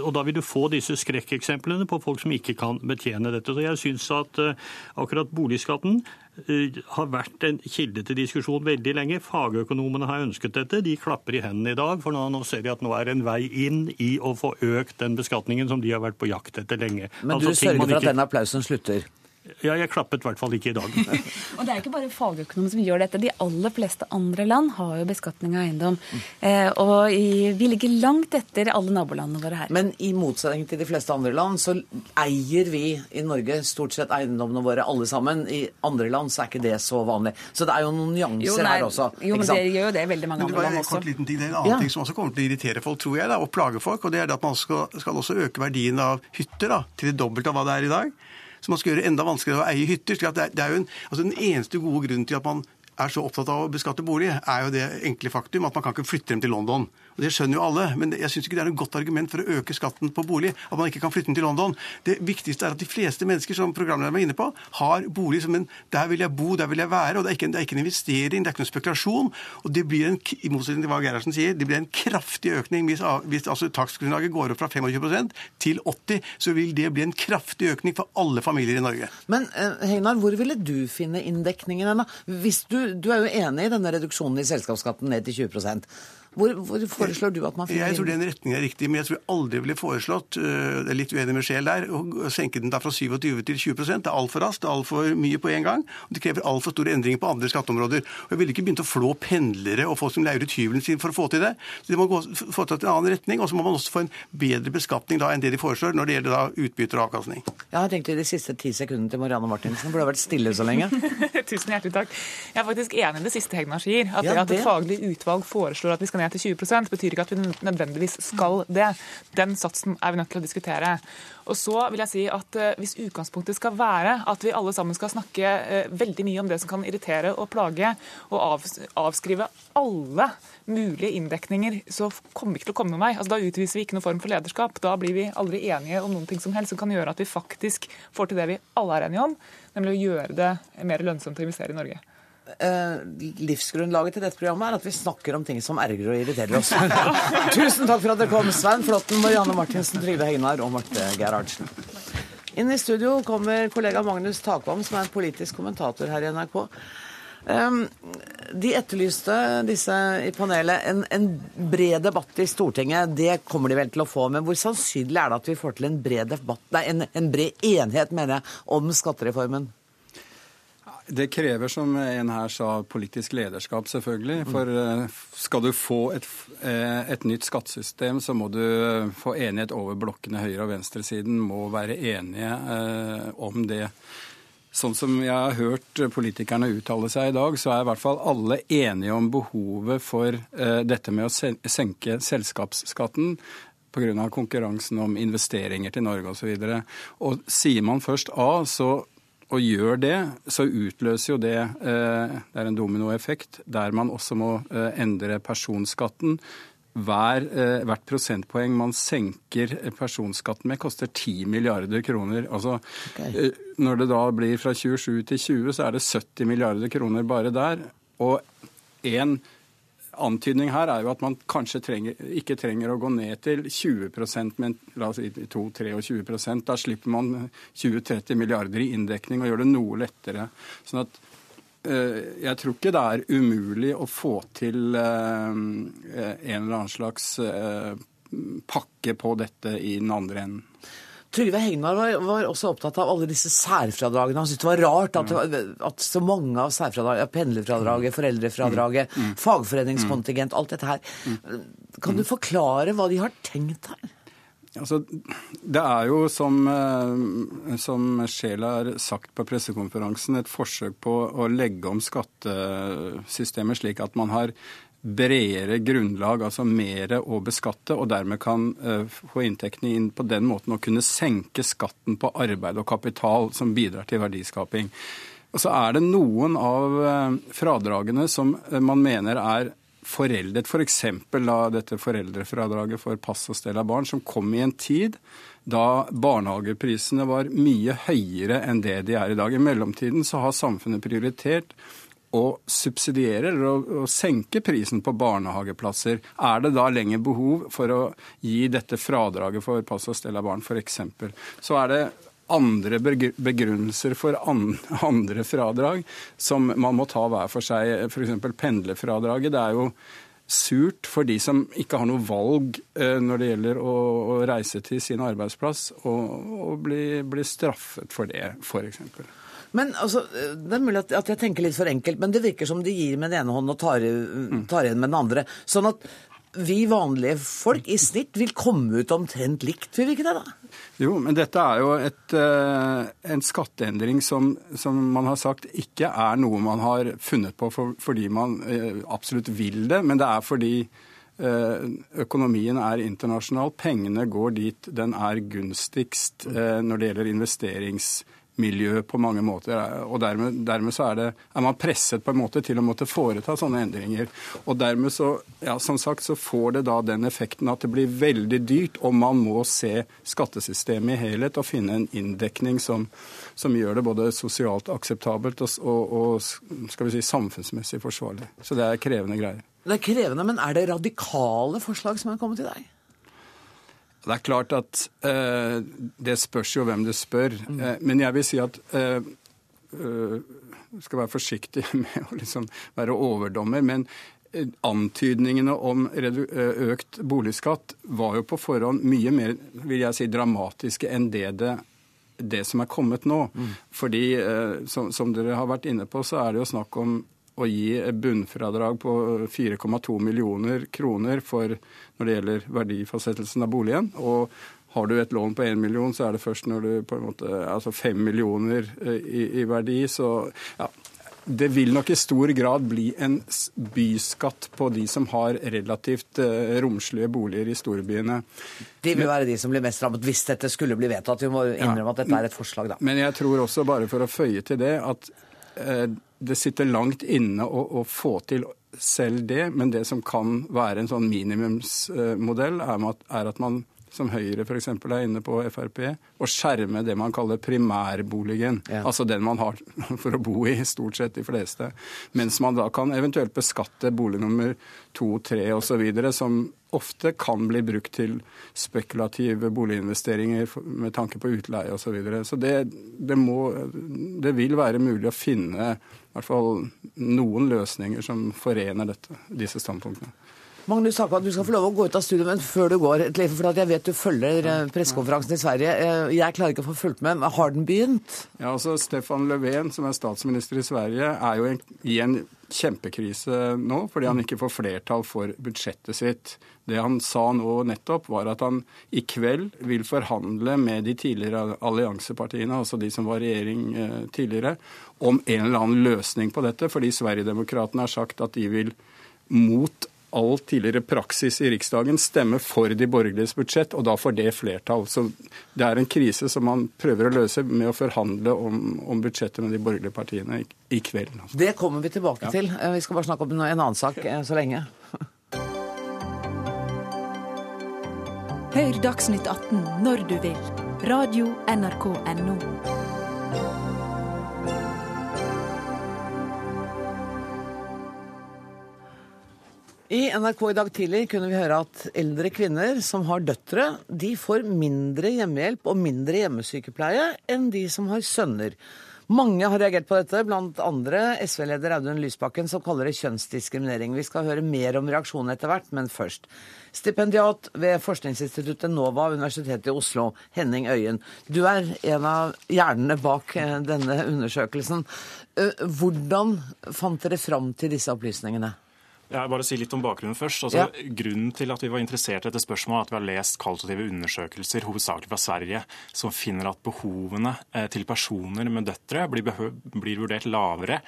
og da vil du få disse skrekkeksemplene på folk som ikke kan betjene dette. Så jeg synes at uh, akkurat boligskatten eh, har vært en kilde til diskusjon veldig lenge. Fagøkonomene har ønsket dette. De klapper i hendene i dag, for nå, nå ser de at nå er det en vei inn i å få økt den beskatningen som de har vært på jakt etter lenge.
Men altså, du sørger for at den applausen slutter?
Ja, jeg klappet i hvert fall ikke i dag. (laughs)
og Det er ikke bare fagøkonomer som gjør dette. De aller fleste andre land har jo beskatning av eiendom. Eh, og i, vi ligger langt etter alle nabolandene våre her.
Men i motsetning til de fleste andre land, så eier vi i Norge stort sett eiendommene våre alle sammen. I andre land så er ikke det så vanlig. Så det er jo noen nyanser jo, nei, her også.
Jo, men det gjør jo det veldig mange andre land også.
Kort liten ting. Det er en annen ja. ting som også kommer til å irritere folk, tror jeg, da, og plage folk. Og det er at man skal, skal også øke verdien av hytter da, til det dobbelte av hva det er i dag man skal gjøre enda vanskeligere å eie hytter. det er, det er jo en, altså Den eneste gode grunnen til at man er så opptatt av å beskatte bolig, er jo det enkle faktum at man kan ikke flytte dem til London. Og Det skjønner jo alle, men jeg syns ikke det er noe godt argument for å øke skatten på bolig. At man ikke kan flytte den til London. Det viktigste er at de fleste mennesker som programlederen var inne på, har bolig som en Der vil jeg bo, der vil jeg være. og Det er ikke en, er ikke en investering, det er ikke noen spekulasjon. Og det blir en, i motsetning til hva Gerhardsen sier, det blir en kraftig økning. Hvis, hvis altså takstgrunnlaget går opp fra 25% til 80 så vil det bli en kraftig økning for alle familier i Norge.
Men eh, Heinar, hvor ville du finne inndekningen hen? Hvis du, du er jo enig i denne reduksjonen i selskapsskatten ned til 20 hvor, hvor, foreslår du at man finner
Jeg tror den retningen er riktig, men jeg tror jeg aldri ville foreslått det er litt uenig med Sjel der, å senke den da fra 27 til 20 Det er altfor raskt, det er altfor mye på en gang. og Det krever altfor store endringer på andre skatteområder. Og Jeg ville ikke begynt å flå pendlere og folk som leier ut hybelen sin for å få til det. Så Det må gå, til en annen retning, og så må man også få en bedre beskatning da enn det de foreslår når det gjelder da utbytter og avkastning.
Jeg har tenkt i de siste ti sekundene til Marianne Martinsen, for det har vært stille så lenge. (laughs)
Tusen hjertelig takk. Jeg er faktisk enig i det siste Hegnar sier. At, ja, det... at et faglig utvalg foreslår at vi skal ned til 20 betyr ikke at vi nødvendigvis skal det. Den satsen er vi nødt til å diskutere. Og så vil jeg si at uh, Hvis utgangspunktet skal være at vi alle sammen skal snakke uh, veldig mye om det som kan irritere og plage, og avskrive alle mulige inndekninger, så kommer vi ikke til å komme noen vei. Altså, da utviser vi ikke noen form for lederskap. Da blir vi aldri enige om noen ting som helst som kan gjøre at vi faktisk får til det vi alle er enige om, nemlig å gjøre det mer lønnsomt å investere i Norge
eh, livsgrunnlaget til dette programmet er at vi snakker om ting som ergrer og irriterer oss. (laughs) Tusen takk for at dere kom, Svein Flåtten, Marianne Martinsen, Trygve Hegnar og Marte Gerhardsen. Inn i studio kommer kollega Magnus Takvam, som er en politisk kommentator her i NRK. Um, de etterlyste, disse i panelet, en, en, bred debatt i Stortinget. Det kommer de vel til å få. Men hvor sannsynlig er det at vi får til en bred debatt, nei, en, en bred enighet mener jeg, om skattereformen?
Det krever, som en her sa, politisk lederskap, selvfølgelig. For eh, skal du få et, eh, et, nytt skattesystem, så må du få enighet over blokkene. Høyre- og venstresiden må være enige eh, om det. Sånn som jeg har hørt politikerne uttale seg i dag, så er i hvert fall alle enige om behovet for dette med å senke selskapsskatten pga. konkurransen om investeringer til Norge osv. Og, så og sier man først A, så og gjør det, så utløser jo det eh, Det er en dominoeffekt der man også må eh, endre personskatten. Hver, eh, hvert prosentpoeng man senker personskatten med, koster 10 milliarder kroner. Altså, okay. Når det da blir fra 27 til 20, så er det 70 milliarder kroner bare der. Og en antydning her er jo at man kanskje trenger, ikke trenger å gå ned til 20% men la oss si 2-23% Da slipper man 20-30 milliarder i inndekning og gjør det noe lettere. Sånn at eh, jeg tror ikke det er umulig å få til eh, en eller annen slags eh, pakke på dette i den andre enden.
Trygve Hegnar var, var, også opptatt av alle disse særfradragene. Han syntes det var rart at, at så mange av særfradragene, pendlerfradraget, foreldrefradraget, mm. mm. fagforeningskontingent, alt dette her. Mm. Kan du forklare hva de har tenkt her?
Altså, det er jo, som, eh, som Scheel har sagt på pressekonferansen, et forsøk på å legge om skattesystemet slik at man har bredere grunnlag, altså mer å beskatte, og dermed kan uh, få inntektene inn på den måten og kunne senke skatten på arbeid og kapital, som bidrar til verdiskaping. Og så er det noen av uh, fradragene som uh, man mener er foreldet, f.eks. For dette foreldrefradraget for pass og stell av barn, som kom i en tid da barnehageprisene var mye høyere enn det de er i dag. I mellomtiden så har samfunnet prioritert å subsidiere eller å, å, senke prisen på barnehageplasser, er det da lenger behov for å gi dette fradraget for pass og stell av barn, f.eks. Så er det andre begrunnelser for (laughs) andre fradrag som man må ta hver for seg. F.eks. pendlerfradraget. Det er jo surt for de som ikke har noe valg eh, når det gjelder å, reise til sin arbeidsplass, og, bli, bli straffet for det, f.eks.
Men altså, Det er mulig at, jeg tenker litt for enkelt, men det virker som de gir med den ene hånden og tar, tar igjen med den andre. Sånn at vi vanlige folk i snitt vil komme ut omtrent likt, vil vi ikke det da?
Jo, men dette er jo et, eh, en skatteendring som, som, man har sagt ikke er noe man har funnet på for, fordi man eh, absolutt vil det, men det er fordi eh, økonomien er internasjonal. Pengene går dit den er gunstigst når det gjelder investerings miljø på mange måter. og Dermed, dermed så er, det, er, man presset på en måte til å måtte foreta sånne endringer. Og dermed så, ja, som sagt, så får det da den effekten at det blir veldig dyrt, og man må se skattesystemet i helhet og finne en inndekning som, som gjør det både sosialt akseptabelt og, og, og skal vi si, samfunnsmessig forsvarlig. Så det er krevende greier.
Det er krevende, men er det radikale forslag som er kommet til deg?
Det er klart at eh, det spørs jo hvem du spør. Mm. Eh, men jeg vil si at eh, eh skal være forsiktig (laughs) med å liksom være overdommer. Men eh, antydningene om eh, økt boligskatt var jo på forhånd mye mer vil jeg si, dramatiske enn det, det, det som er kommet nå. Mm. Fordi, som, som dere har vært inne på, så er det jo snakk om å gi bunnfradrag på 4,2 millioner kroner for når det gjelder verdifastsettelsen av boligen. Og har du et lån på 1 million, så er det først når du på en måte Altså 5 millioner eh, i, i verdi. Så ja, det vil nok i stor grad bli en byskatt på de som har relativt uh, romslige boliger i storbyene.
De vil være de som blir mest rammet hvis dette skulle bli vedtatt. Vi må innrømme at dette er et forslag, da.
Men jeg tror også, bare for å føye til det, at det sitter langt inne å, å, få til selv det, men det som kan være en sånn minimumsmodell, er at man som Høyre f.eks. er inne på, Frp, å skjerme det man kaller primærboligen. Ja. Altså den man har (laughs) for å bo i, stort sett de fleste. Mens man da kan eventuelt beskatte bolig nummer to, tre osv., som ofte kan bli brukt til spekulative boliginvesteringer med tanke på utleie osv. Så, videre. så det, det, må, det vil være mulig å finne i hvert fall noen løsninger som forener dette, disse standpunktene.
Magnus Haka, du skal få lov å gå ut av studio, men før du går, for jeg vet du følger eh, pressekonferansen i Sverige. Eh, jeg klarer ikke å få fulgt med. Har den begynt?
Ja, altså Stefan Löfven, som er statsminister i Sverige, er jo i en kjempekrise nå fordi han ikke får flertall for budsjettet sitt. Det han sa nå nettopp, var at han i kveld vil forhandle med de tidligere alliansepartiene, altså de som var regjering eh, tidligere, om en eller annen løsning på dette, fordi Sverigedemokraterna har sagt at de vil mot all tidligere praksis i Riksdagen stemme for de borgerliges budsjett, og da får det flertall. Så det er en krise som man prøver å løse med å forhandle om, om budsjettet med de borgerlige partiene i, i kveld.
Altså. Det kommer vi tilbake ja. til. Eh, vi skal bare snakke om en annen sak eh, så lenge.
Hør Dagsnytt 18 når du vil. Radio NRK Radio.nrk.no.
I NRK i dag tidlig kunne vi høre at eldre kvinner som har døtre, de får mindre hjemmehjelp og mindre hjemmesykepleie enn de som har sønner. Mange har reagert på dette, blant andre SV-leder Audun Lysbakken, som kaller det kjønnsdiskriminering. Vi skal høre mer om reaksjonene etter hvert, men først. Stipendiat ved forskningsinstituttet NOVA Universitetet i Oslo, Henning Øyen. Du er en av hjernene bak eh, denne undersøkelsen. Eh, hvordan fant dere fram til disse opplysningene?
Jeg bare si litt om bakgrunnen først. Altså, ja. Grunnen til at vi var interessert i dette spørsmålet, er at vi har lest kvalitative undersøkelser, hovedsakelig fra Sverige, som finner at behovene eh, til personer med døtre blir, blir vurdert lavere.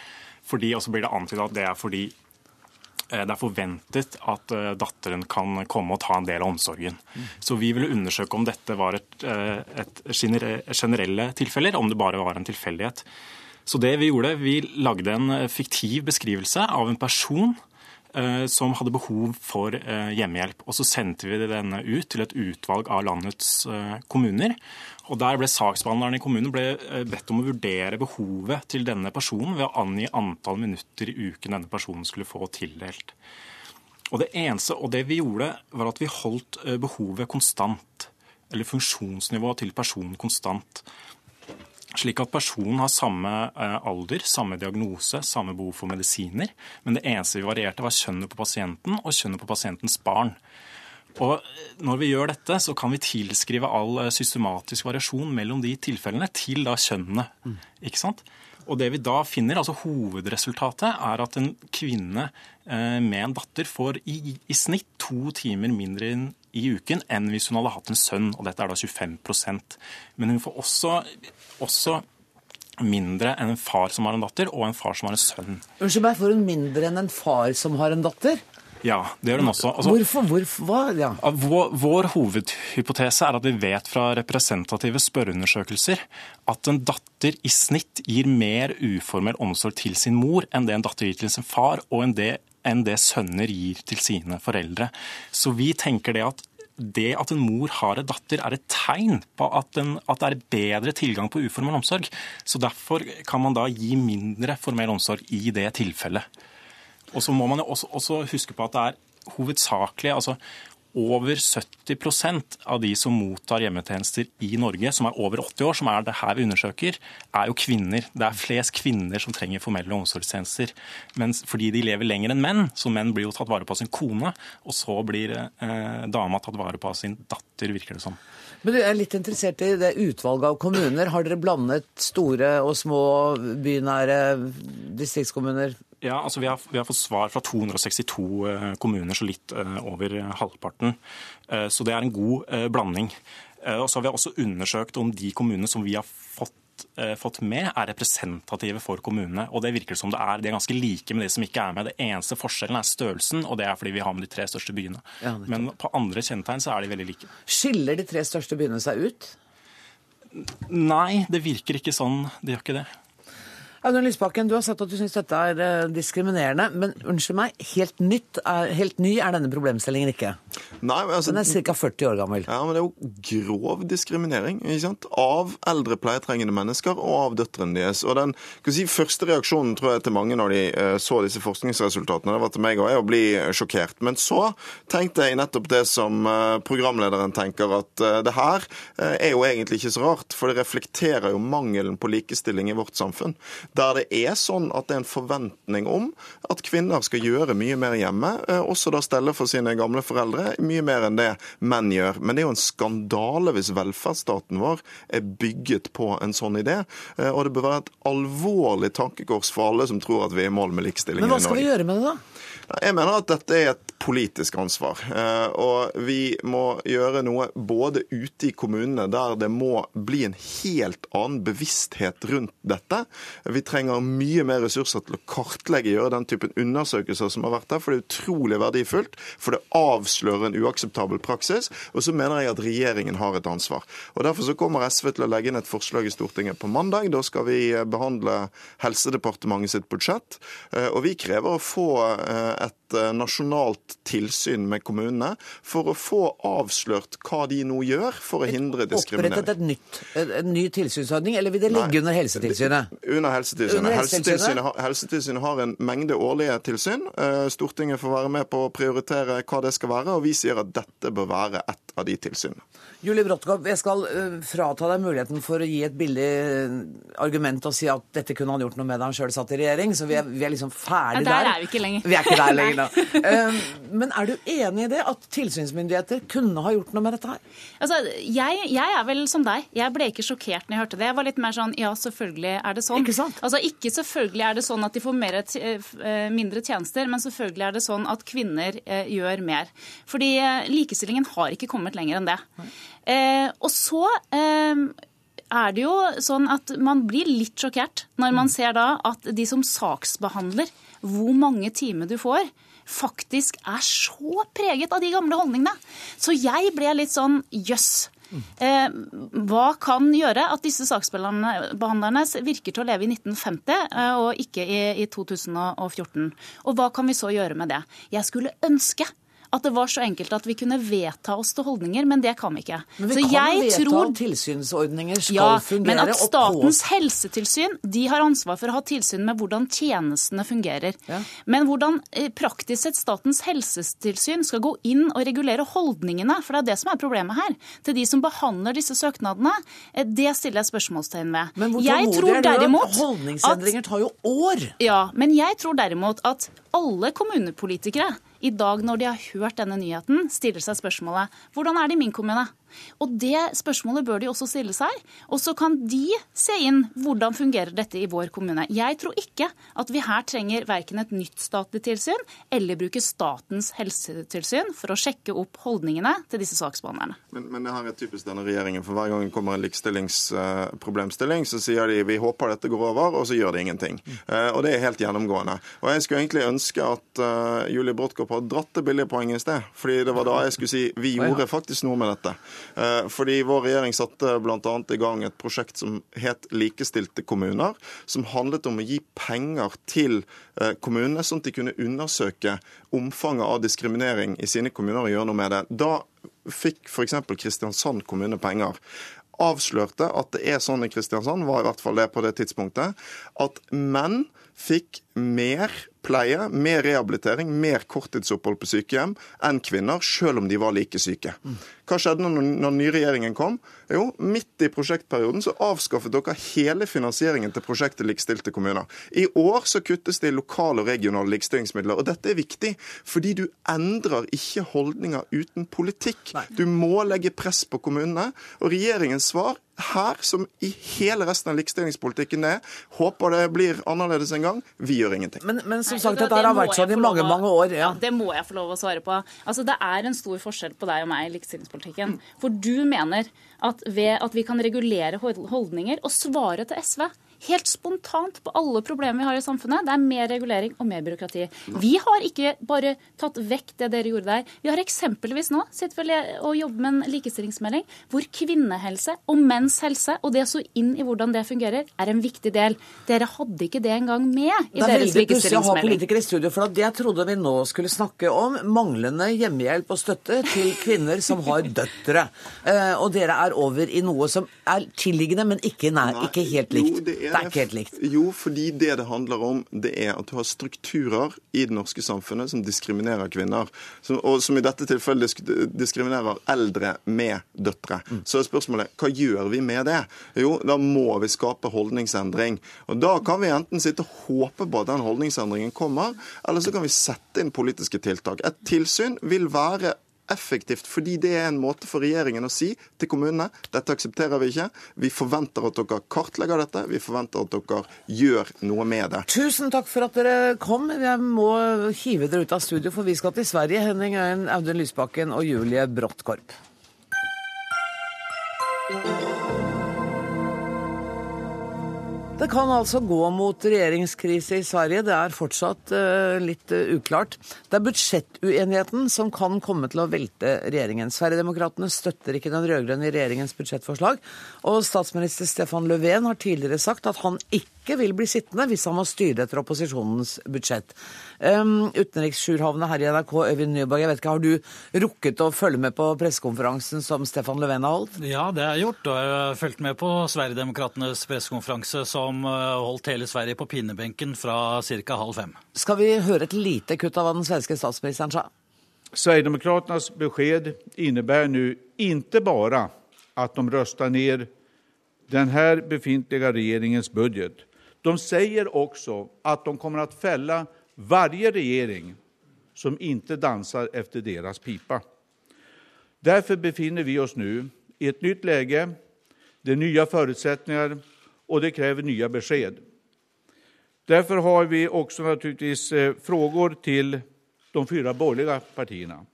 Fordi, og så blir det antydet at det er fordi eh, det er forventet at uh, datteren kan komme og ta en del av omsorgen. Så vi ville undersøke om dette var et, et generelle tilfeller, om det bare var en tilfeldighet. Så det vi gjorde, vi lagde en fiktiv beskrivelse av en person Eh, som hadde behov for eh, hjemmehjelp. Og Så sendte vi denne ut til et utvalg av landets eh, kommuner. Og Der ble saksbehandleren i kommunen ble bedt om å vurdere behovet til denne personen ved å angi antall minutter i uken denne personen skulle få tildelt. Og Det eneste, og det vi gjorde, var at vi holdt behovet konstant. Eller funksjonsnivået til personen konstant slik at personen har samme eh, alder, samme diagnose, samme behov for medisiner. Men det eneste vi varierte, var kjønnet på pasienten og kjønnet på pasientens barn. Og Når vi gjør dette, så kan vi tilskrive all eh, systematisk variasjon mellom de tilfellene til da kjønnene. Mm. ikke sant? Og det vi da finner, altså Hovedresultatet er at en kvinne eh, med en datter får i, i snitt to timer mindre i uken enn hvis hun hadde hatt en sønn, og dette er da 25% Men hun får også, også mindre enn en far som har en datter, og en far som har en sønn.
Unnskyld meg, får hun mindre enn en far som har en datter?
Ja, det gjør den også.
Altså, hvorfor? hvorfor hva? Ja.
Vår, vår, hovedhypotese er at vi vet fra representative spørreundersøkelser at en datter i snitt gir mer uformell omsorg til sin mor enn det en datter gir til sin far, og enn det enn det sønner gir til sine foreldre. Så vi tenker det at det at en mor har en datter, er et tegn på at, den, at, det er bedre tilgang på uformell omsorg. Så Derfor kan man da gi mindre formell omsorg i det tilfellet. Og så må man jo også, også huske på at det er hovedsakelig altså over 70% av de som mottar hjemmetjenester i Norge, som er over 80 år, som er det her vi undersøker, er jo kvinner. Det er flest kvinner som trenger formelle omsorgstjenester. Men fordi de lever lenger enn menn, så menn blir jo tatt vare på av sin kone, og så blir eh, dama tatt vare på av sin datter, virker det som.
Men du er litt interessert i det utvalget av kommuner. Har dere blandet store og små bynære distriktskommuner?
Ja, altså vi har, vi har, fått svar fra 262 eh, kommuner, så litt eh, over halvparten. Eh, så det er en god blanding. Og så har vi også undersøkt om de kommunene som vi har fått, fått med, er representative for kommunene. Og det virker som det er. De er ganske like med de som ikke er med. Det eneste forskjellen er størrelsen, og det er fordi vi har med de tre største byene. Ja, Men på andre kjennetegn så er de veldig like.
Skiller de tre største byene seg ut?
Nei, det virker ikke sånn. De gjør ikke det.
Audun Lysbakken, du har sagt at du syns dette er eh, diskriminerende. Men unnskyld meg, helt, nytt er, helt ny er denne problemstillingen ikke?
Nei, men altså,
Den er ca. 40 år gammel.
Ja, men det er jo grov diskriminering ikke sant? av eldre pleietrengende mennesker og av døtrene deres. Og den si, første reaksjonen tror jeg til mange når de uh, så disse forskningsresultatene, det var til meg òg, å bli sjokkert. Men så tenkte jeg nettopp det som uh, programlederen tenker, at det her er jo egentlig ikke så rart. For det reflekterer jo mangelen på likestilling i vårt samfunn der det er sånn at det er en forventning om at kvinner skal gjøre mye mer hjemme, eh, også da stelle for sine gamle foreldre, mye mer enn det menn gjør. Men det er jo en skandale hvis velferdsstaten vår er bygget på en sånn idé. Eh, og det bør være et alvorlig tankekors for alle som tror at vi er i mål med likestillingen i
Norge. Men hva skal vi gjøre med det, da?
Jeg mener at dette er et politisk ansvar. Eh, og vi må gjøre noe både ute i kommunene, der det må bli en helt annen bevissthet rundt dette. Vi trenger mye mer ressurser til å kartlegge, gjøre den typen undersøkelser som har vært der, for det er utrolig verdifullt. For det avslører en uakseptabel praksis. Og så mener jeg at regjeringen har et ansvar. Og Derfor så kommer SV til å legge inn et forslag i Stortinget på mandag. Da skal vi behandle Helsedepartementet sitt budsjett. Eh, og vi krever å få eh, et et eh, nasjonalt tilsyn med kommunene for å få avslørt hva de nå gjør for å hindre diskriminering.
Opprettet et nytt, en ny tilsynsordning, eller vil det ligge Nei, under Helsetilsynet?
Under Helsetilsynet. Under Helsetilsynet. Helsetilsynet, Helsetilsynet har en mengde årlige tilsyn. Eh, Stortinget får være med på å prioritere hva det skal være, og vi sier at dette bør være et av de tilsynene.
Julie Brodtkorp, jeg skal uh, frata deg muligheten for å gi et billig argument og si at dette kunne han gjort noe med da han sjøl satt i regjering, så vi er, vi er liksom ferdig
der. Der er vi ikke lenger.
Vi er ikke der (laughs) lenger da. Uh, men er du enig i det, at tilsynsmyndigheter kunne ha gjort noe med dette her?
Altså, jeg, jeg, er vel som deg. Jeg ble ikke sjokkert når jeg hørte det. Jeg var litt mer sånn ja, selvfølgelig er det sånn.
Ikke sant?
Altså, ikke selvfølgelig er det sånn at de får mer, mindre tjenester, men selvfølgelig er det sånn at kvinner gjør mer. Fordi likestillingen har ikke kommet lenger enn det. Eh, og så eh, er det jo sånn at man blir litt sjokkert når man ser da at de som saksbehandler hvor mange timer du får, faktisk er så preget av de gamle holdningene. Så jeg ble litt sånn jøss. Eh, hva kan gjøre at disse saksbehandlerne virker til å leve i 1950 eh, og ikke i, i 2014? Og hva kan vi så gjøre med det? Jeg skulle ønske at det var så enkelt at vi kunne vedta oss til holdninger, men det kan vi ikke.
Men vi så kan vedta tror, at tilsynsordninger skal
ja,
fungere.
Men at Statens helsetilsyn de har ansvar for å ha tilsyn med hvordan tjenestene fungerer. Ja. Men hvordan eh, praktisk sett Statens helsetilsyn skal gå inn og regulere holdningene, for det er det som er problemet her, til de som behandler disse søknadene, eh, det stiller jeg spørsmålstegn ved.
Men hvor tålmodig er du? Holdningsendringer tar jo år.
Ja, men jeg tror derimot at alle kommunepolitikere i dag når de har hørt denne nyheten, stiller seg spørsmålet hvordan er det i min kommune? Og Det spørsmålet bør de også stille seg. Og så kan de se inn hvordan fungerer dette i vår kommune. Jeg tror ikke at vi her trenger verken et nytt statlig tilsyn eller bruke Statens helsetilsyn for å sjekke opp holdningene til disse saksbehandlerne.
Men, men det her er typisk denne regjeringen. for Hver gang det kommer en likestillingsproblemstilling, så sier de vi håper dette går over, og så gjør de ingenting. Uh, og Det er helt gjennomgående. Og Jeg skulle egentlig ønske at uh, Julie Brodtkorp hadde dratt det billige poenget i sted. fordi det var da jeg skulle si vi gjorde faktisk noe med dette. Eh, fordi vår regjering satte bl.a. i gang et prosjekt som het Likestilte kommuner, som handlet om å gi penger til eh, kommunene, sånn at de kunne undersøke omfanget av diskriminering i sine kommuner og gjøre noe med det. Da fikk f.eks. Kristiansand kommune penger avslørte at det er sånn i Kristiansand, var i hvert fall det på det tidspunktet, at menn fikk mer pleie, mer rehabilitering, mer korttidsopphold på sykehjem enn kvinner, selv om de var like syke. Hva skjedde når, når den nye regjeringen kom? Jo, midt i prosjektperioden så avskaffet dere hele finansieringen til prosjektet Likestilte kommuner. I år så kuttes det i lokale og regionale likestillingsmidler. Og dette er viktig, fordi du endrer ikke holdninger uten politikk. Du må legge press på kommunene. Og regjeringens svar her, som i hele resten av likestillingspolitikken er, håper det blir annerledes en gang. Vi gjør ingenting.
Men, men som sagt, dette har vært sånn i mange, mange år. Ja.
ja. Det må jeg få lov å svare på. Altså, Det er en stor forskjell på deg og meg i likestillingspolitikken. For du mener at ved at vi kan regulere holdninger, og svare til SV helt spontant på alle problemer vi har i samfunnet. Det er mer regulering og mer byråkrati. Vi har ikke bare tatt vekk det dere gjorde der. Vi har eksempelvis nå sitter vi og jobber med en likestillingsmelding hvor kvinnehelse og menns helse og det å så inn i hvordan det fungerer, er en viktig del. Dere hadde ikke det engang med i deres likestillingsmelding. Det er veldig pussig å ha
politikere i studio, for det jeg trodde vi nå skulle snakke om manglende hjemmehjelp og støtte til kvinner som har døtre. Eh, og dere er over i noe som er tilliggende, men ikke, nær, ikke helt likt.
Jo, det er det er ikke helt likt. Jo, fordi det det handler om, det er at du har strukturer i det norske samfunnet som diskriminerer kvinner. Som, og som i dette tilfellet diskriminerer eldre med døtre. Mm. Så er spørsmålet hva gjør vi med det? Jo, da må vi skape holdningsendring. Og da kan vi enten sitte og håpe på at den holdningsendringen kommer, eller så kan vi sette inn politiske tiltak. Et tilsyn vil være effektivt, fordi det er en måte for regjeringen å si til kommunene dette aksepterer vi ikke. Vi forventer at dere kartlegger dette, vi forventer at dere gjør noe med det.
Tusen takk for at dere kom. Jeg må hive dere ut av studio, for vi skal til Sverige. Henning Øyen, Audun Lysbakken og Julie Bråttkorp. Det kan altså gå mot regjeringskrise i Sverige. Det er fortsatt uh, litt uh, uklart. Det er budsjettuenigheten som kan komme til å velte regjeringen. Sverigedemokraterna støtter ikke den rød-grønne regjeringens budsjettforslag. Og statsminister Stefan Löfven har tidligere sagt at han ikke vil bli sittende hvis han må styre etter opposisjonens budsjett. Um, Utenriksjourhavne her i NRK, Øyvind Nyborg, jeg vet ikke, har du rukket å følge med på pressekonferansen som Stefan Löfven har holdt?
Ja, det har jeg gjort. Og jeg har fulgt med på Sverigedemokraternes pressekonferanse som eh, holdt hele Sverige på pinnebenken fra ca. halv fem.
Skal vi høre et lite kutt av hva den svenske statsministeren sa?
Sverigedemokraternas besked innebär nu inte bara att de röstar ner den här befintliga regeringens budget. De säger också att de kommer att fälla varje regering som inte dansar efter deras pipa. Därför befinner vi oss nu i ett nytt läge. Det är nya förutsättningar och det kräver nya besked. Därför har vi också naturligtvis eh, frågor till de fyra borgerliga partierna.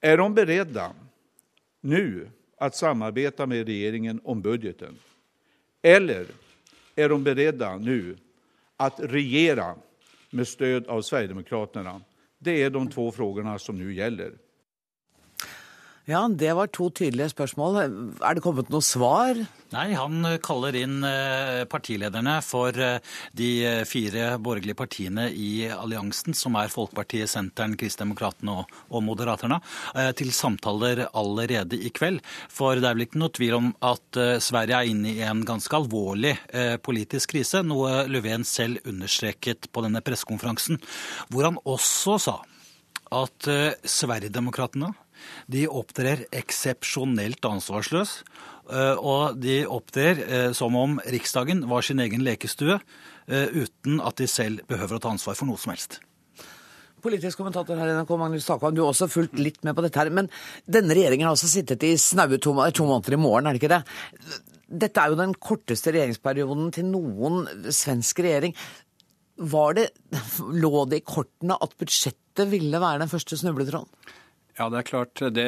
Är de beredda nu att samarbeta med regeringen om budgeten? Eller är de beredda nu att regera med stöd av Sverigedemokraterna? Det är de två frågorna som nu gäller.
Ja, det var to tydelige spørsmål. Er det kommet noe svar?
Nei, han kaller inn eh, partilederne for eh, de fire borgerlige partiene i alliansen, som er Folkepartiet, Senteren, Kristdemokratene og, og Moderaterne, eh, til samtaler allerede i kveld. For det er vel ikke noe tvil om at Sverige er inne i en ganske alvorlig politisk krise, noe Löfven selv understreket på denne pressekonferansen, hvor han også sa at Sverigedemokratene de opptrer eksepsjonelt ansvarsløs. Eh, og de opptrer eh, som om Riksdagen var sin egen lekestue, eh, uten at de selv behøver å ta ansvar for noe som helst.
Politisk kommentator her i NRK, Magnus Takvam, du har også fulgt litt med på dette her. Men denne regjeringen har altså sittet i snaue to, to måneder i morgen, er det ikke det? Dette er jo den korteste regjeringsperioden til noen svensk regjering. Var det, Lå det i kortene at budsjettet ville være den første snubletråden?
Ja, det er klart. Det,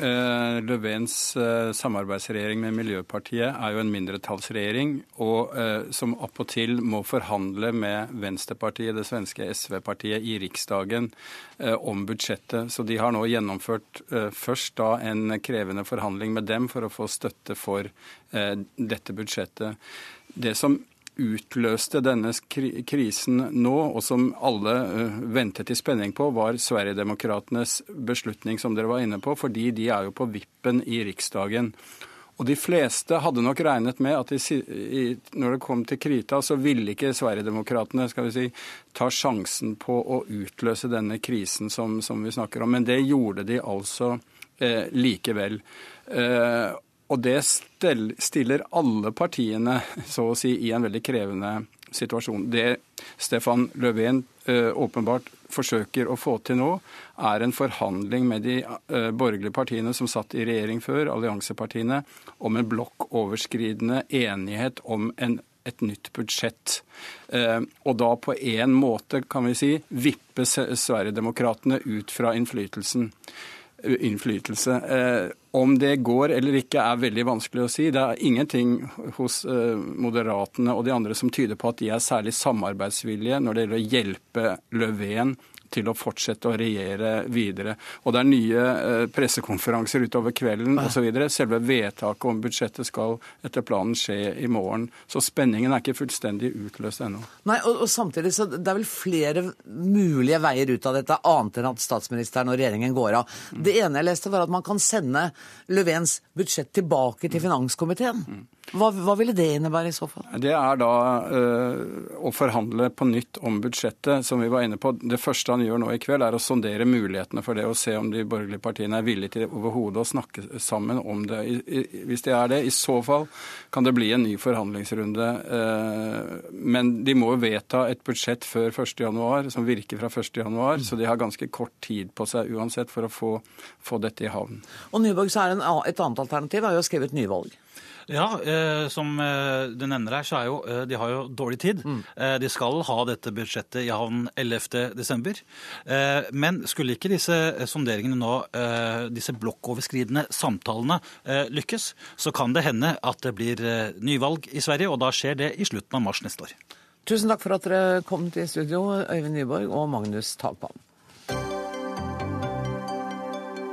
eh, Løvens eh, samarbeidsregjering med Miljøpartiet er jo en mindretallsregjering, og eh, som appåtil må forhandle med Venstrepartiet, det svenske SV-partiet, i Riksdagen eh, om budsjettet. Så de har nå gjennomført eh, først da en krevende forhandling med dem for å få støtte for eh, dette budsjettet. Det som utløste denne krisen nå, og som alle eh, ventet i spenning på, var Sverigedemokraternes beslutning, som dere var inne på, fordi de er jo på vippen i Riksdagen. Og de fleste hadde nok regnet med at de, når det kom til krita, så ville ikke Sverigedemokraterna skal vi si, ta sjansen på å utløse denne krisen som, som vi snakker om. Men det gjorde de altså eh, likevel. Eh, og det stiller alle partiene så å si i en veldig krevende situasjon. Det Stefan Löfven eh, åpenbart forsøker å få til nå, er en forhandling med de eh, borgerlige partiene som satt i regjering før, alliansepartiene, om en blokkoverskridende enighet om en, et nytt budsjett. Eh, og da på en måte, kan vi si, vippe Sverigedemokraterna ut fra innflytelsen innflytelse. Eh, om det går eller ikke er veldig vanskelig å si. Det er ingenting hos eh, Moderatene og de andre som tyder på at de er særlig samarbeidsvillige når det gjelder å hjelpe Löfven til å fortsette å regjere videre. Og det er nye eh, pressekonferanser utover kvelden osv. Selve vedtaket om budsjettet skal etter planen skje i morgen. Så spenningen er ikke fullstendig utløst ennå.
Nei, og, og, samtidig så det er vel flere mulige veier ut av dette, annet enn at statsministeren og regjeringen går av. Det ene jeg leste, var at man kan sende Løvens budsjett tilbake til finanskomiteen. Hva, hva, ville det innebære i så fall?
Det er da uh, å forhandle på nytt om budsjettet, som vi var inne på. Det første han gjør nå i kveld, er å sondere mulighetene for det, og se om de borgerlige partiene er villige til overhodet å snakke sammen om det. I, i, hvis de er det, i så fall kan det bli en ny forhandlingsrunde. Uh, men de må jo vedta et budsjett før 1.1, som virker fra 1.1, mm. så de har ganske kort tid på seg uansett for å få, få dette i havn.
Og Nyborg, så er en, et annet alternativ er jo å skrive et nyvalg.
Ja, eh, som eh, du nevner her, så er jo eh, de har jo dårlig tid. Mm. Eh, de skal ha dette budsjettet i havn 11.12. Eh, men skulle ikke disse sonderingene nå, disse blokkoverskridende samtalene, lykkes, så kan det hende at det blir nyvalg i Sverige, og da skjer det i slutten av mars neste år.
Tusen takk for at dere kom til studio, Øyvind Nyborg og Magnus Takpan.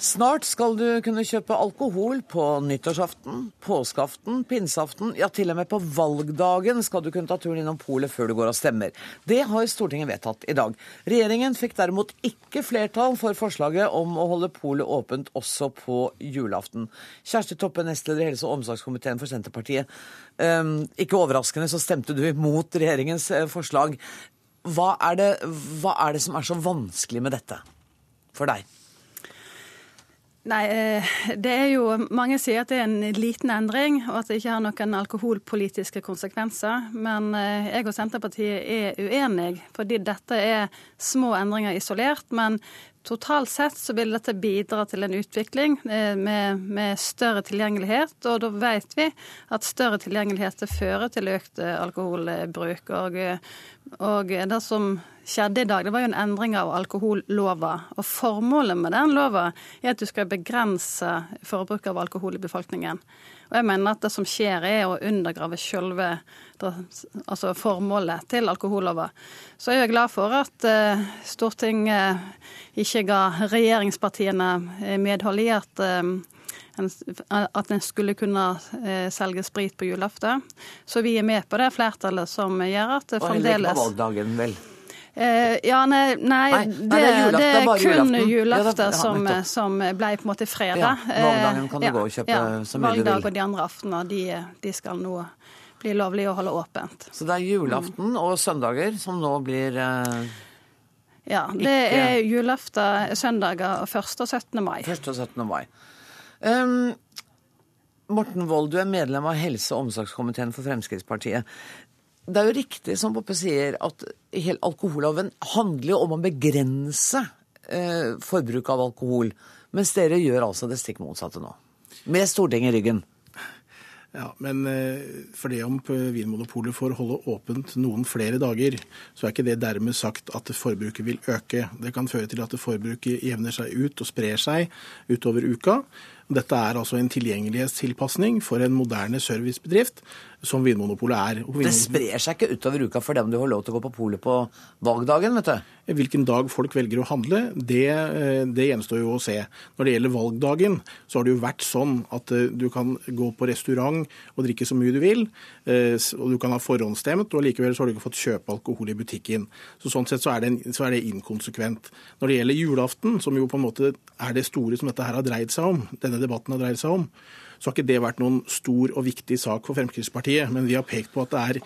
Snart skal du kunne kjøpe alkohol på nyttårsaften, påskeaften, pinseaften, ja til og med på valgdagen skal du kunne ta turen innom polet før du går og stemmer. Det har Stortinget vedtatt i dag. Regjeringen fikk derimot ikke flertall for forslaget om å holde polet åpent også på julaften. Kjersti Toppe, nestleder i helse- og omsorgskomiteen for Senterpartiet. Um, ikke overraskende så stemte du imot regjeringens eh, forslag. Hva er, det, hva er det som er så vanskelig med dette for deg?
Nei, eh, det er jo Mange sier at det er en liten endring, og at det ikke har noen alkoholpolitiske konsekvenser. Men eh, jeg og Senterpartiet er uenige, fordi dette er små endringer isolert. Men totalt sett så vil dette bidra til en utvikling eh, med, med større tilgjengelighet. Og da vet vi at større tilgjengelighet fører til økt alkoholbruk. Og, og det som skjedde i dag, det var jo en endring av alkohollova. Og formålet med den lova er at du skal begrense forbruket av alkohol i befolkningen. Og jeg mener at det som skjer, er å undergrave selve altså formålet til alkohollova. Så jeg er glad for at uh, Stortinget ikke ga regjeringspartiene eh, medhold i at at en skulle kunne selge sprit på julaften. Så vi er med på det flertallet som gjør at det fremdeles Og heller
ikke på valgdagen, vel?
Eh, ja, nei, nei, nei det, det, er det, er kun julaften som, som, ble på en måte fredag.
Ja, valgdagen kan du ja, gå og kjøpe ja, så mye du vil.
Valgdag og de andre aftenene, de, de, skal nå bli lovlig å holde åpent.
Så det er julaften og søndager som nå blir eh,
Ja, det ikke... er julaften, søndager og 1. og 17. mai.
1. og 17. mai. Um, Morten Wold, du er medlem av helse- og omsorgskomiteen for Fremskrittspartiet. Det er jo riktig som Poppe sier, at alkoholloven handler om å begrense eh, forbruk av alkohol. Mens dere gjør altså det stikk motsatte nå. Med Stortinget i ryggen.
Ja, Men eh, for det om Vinmonopolet får holde åpent noen flere dager, så er ikke det dermed sagt at forbruket vil øke. Det kan føre til at forbruket jevner seg ut og sprer seg utover uka. Dette er altså en tilgjengelighetstilpasning for en moderne servicebedrift som Vinmonopolet er.
Vinmonopolet... Det sprer seg ikke utover uka for dem du har lov til å gå på polet på valgdagen, vet du.
Hvilken dag folk velger å handle, det, eh, det, gjenstår jo å se. Når det gjelder valgdagen, så har det jo vært sånn at eh, du kan gå på restaurant og drikke så mye du vil, eh, og du kan ha forhåndsstemt, og likevel så har du ikke fått kjøpe alkohol i butikken. Så Sånn sett så er, det, så er det inkonsekvent. Når det gjelder julaften, som jo på en måte er det store som dette her har dreid seg om, denne debatten har dreid seg om, så har ikke det vært noen stor og viktig sak for Fremskrittspartiet. Men vi har pekt på at det er,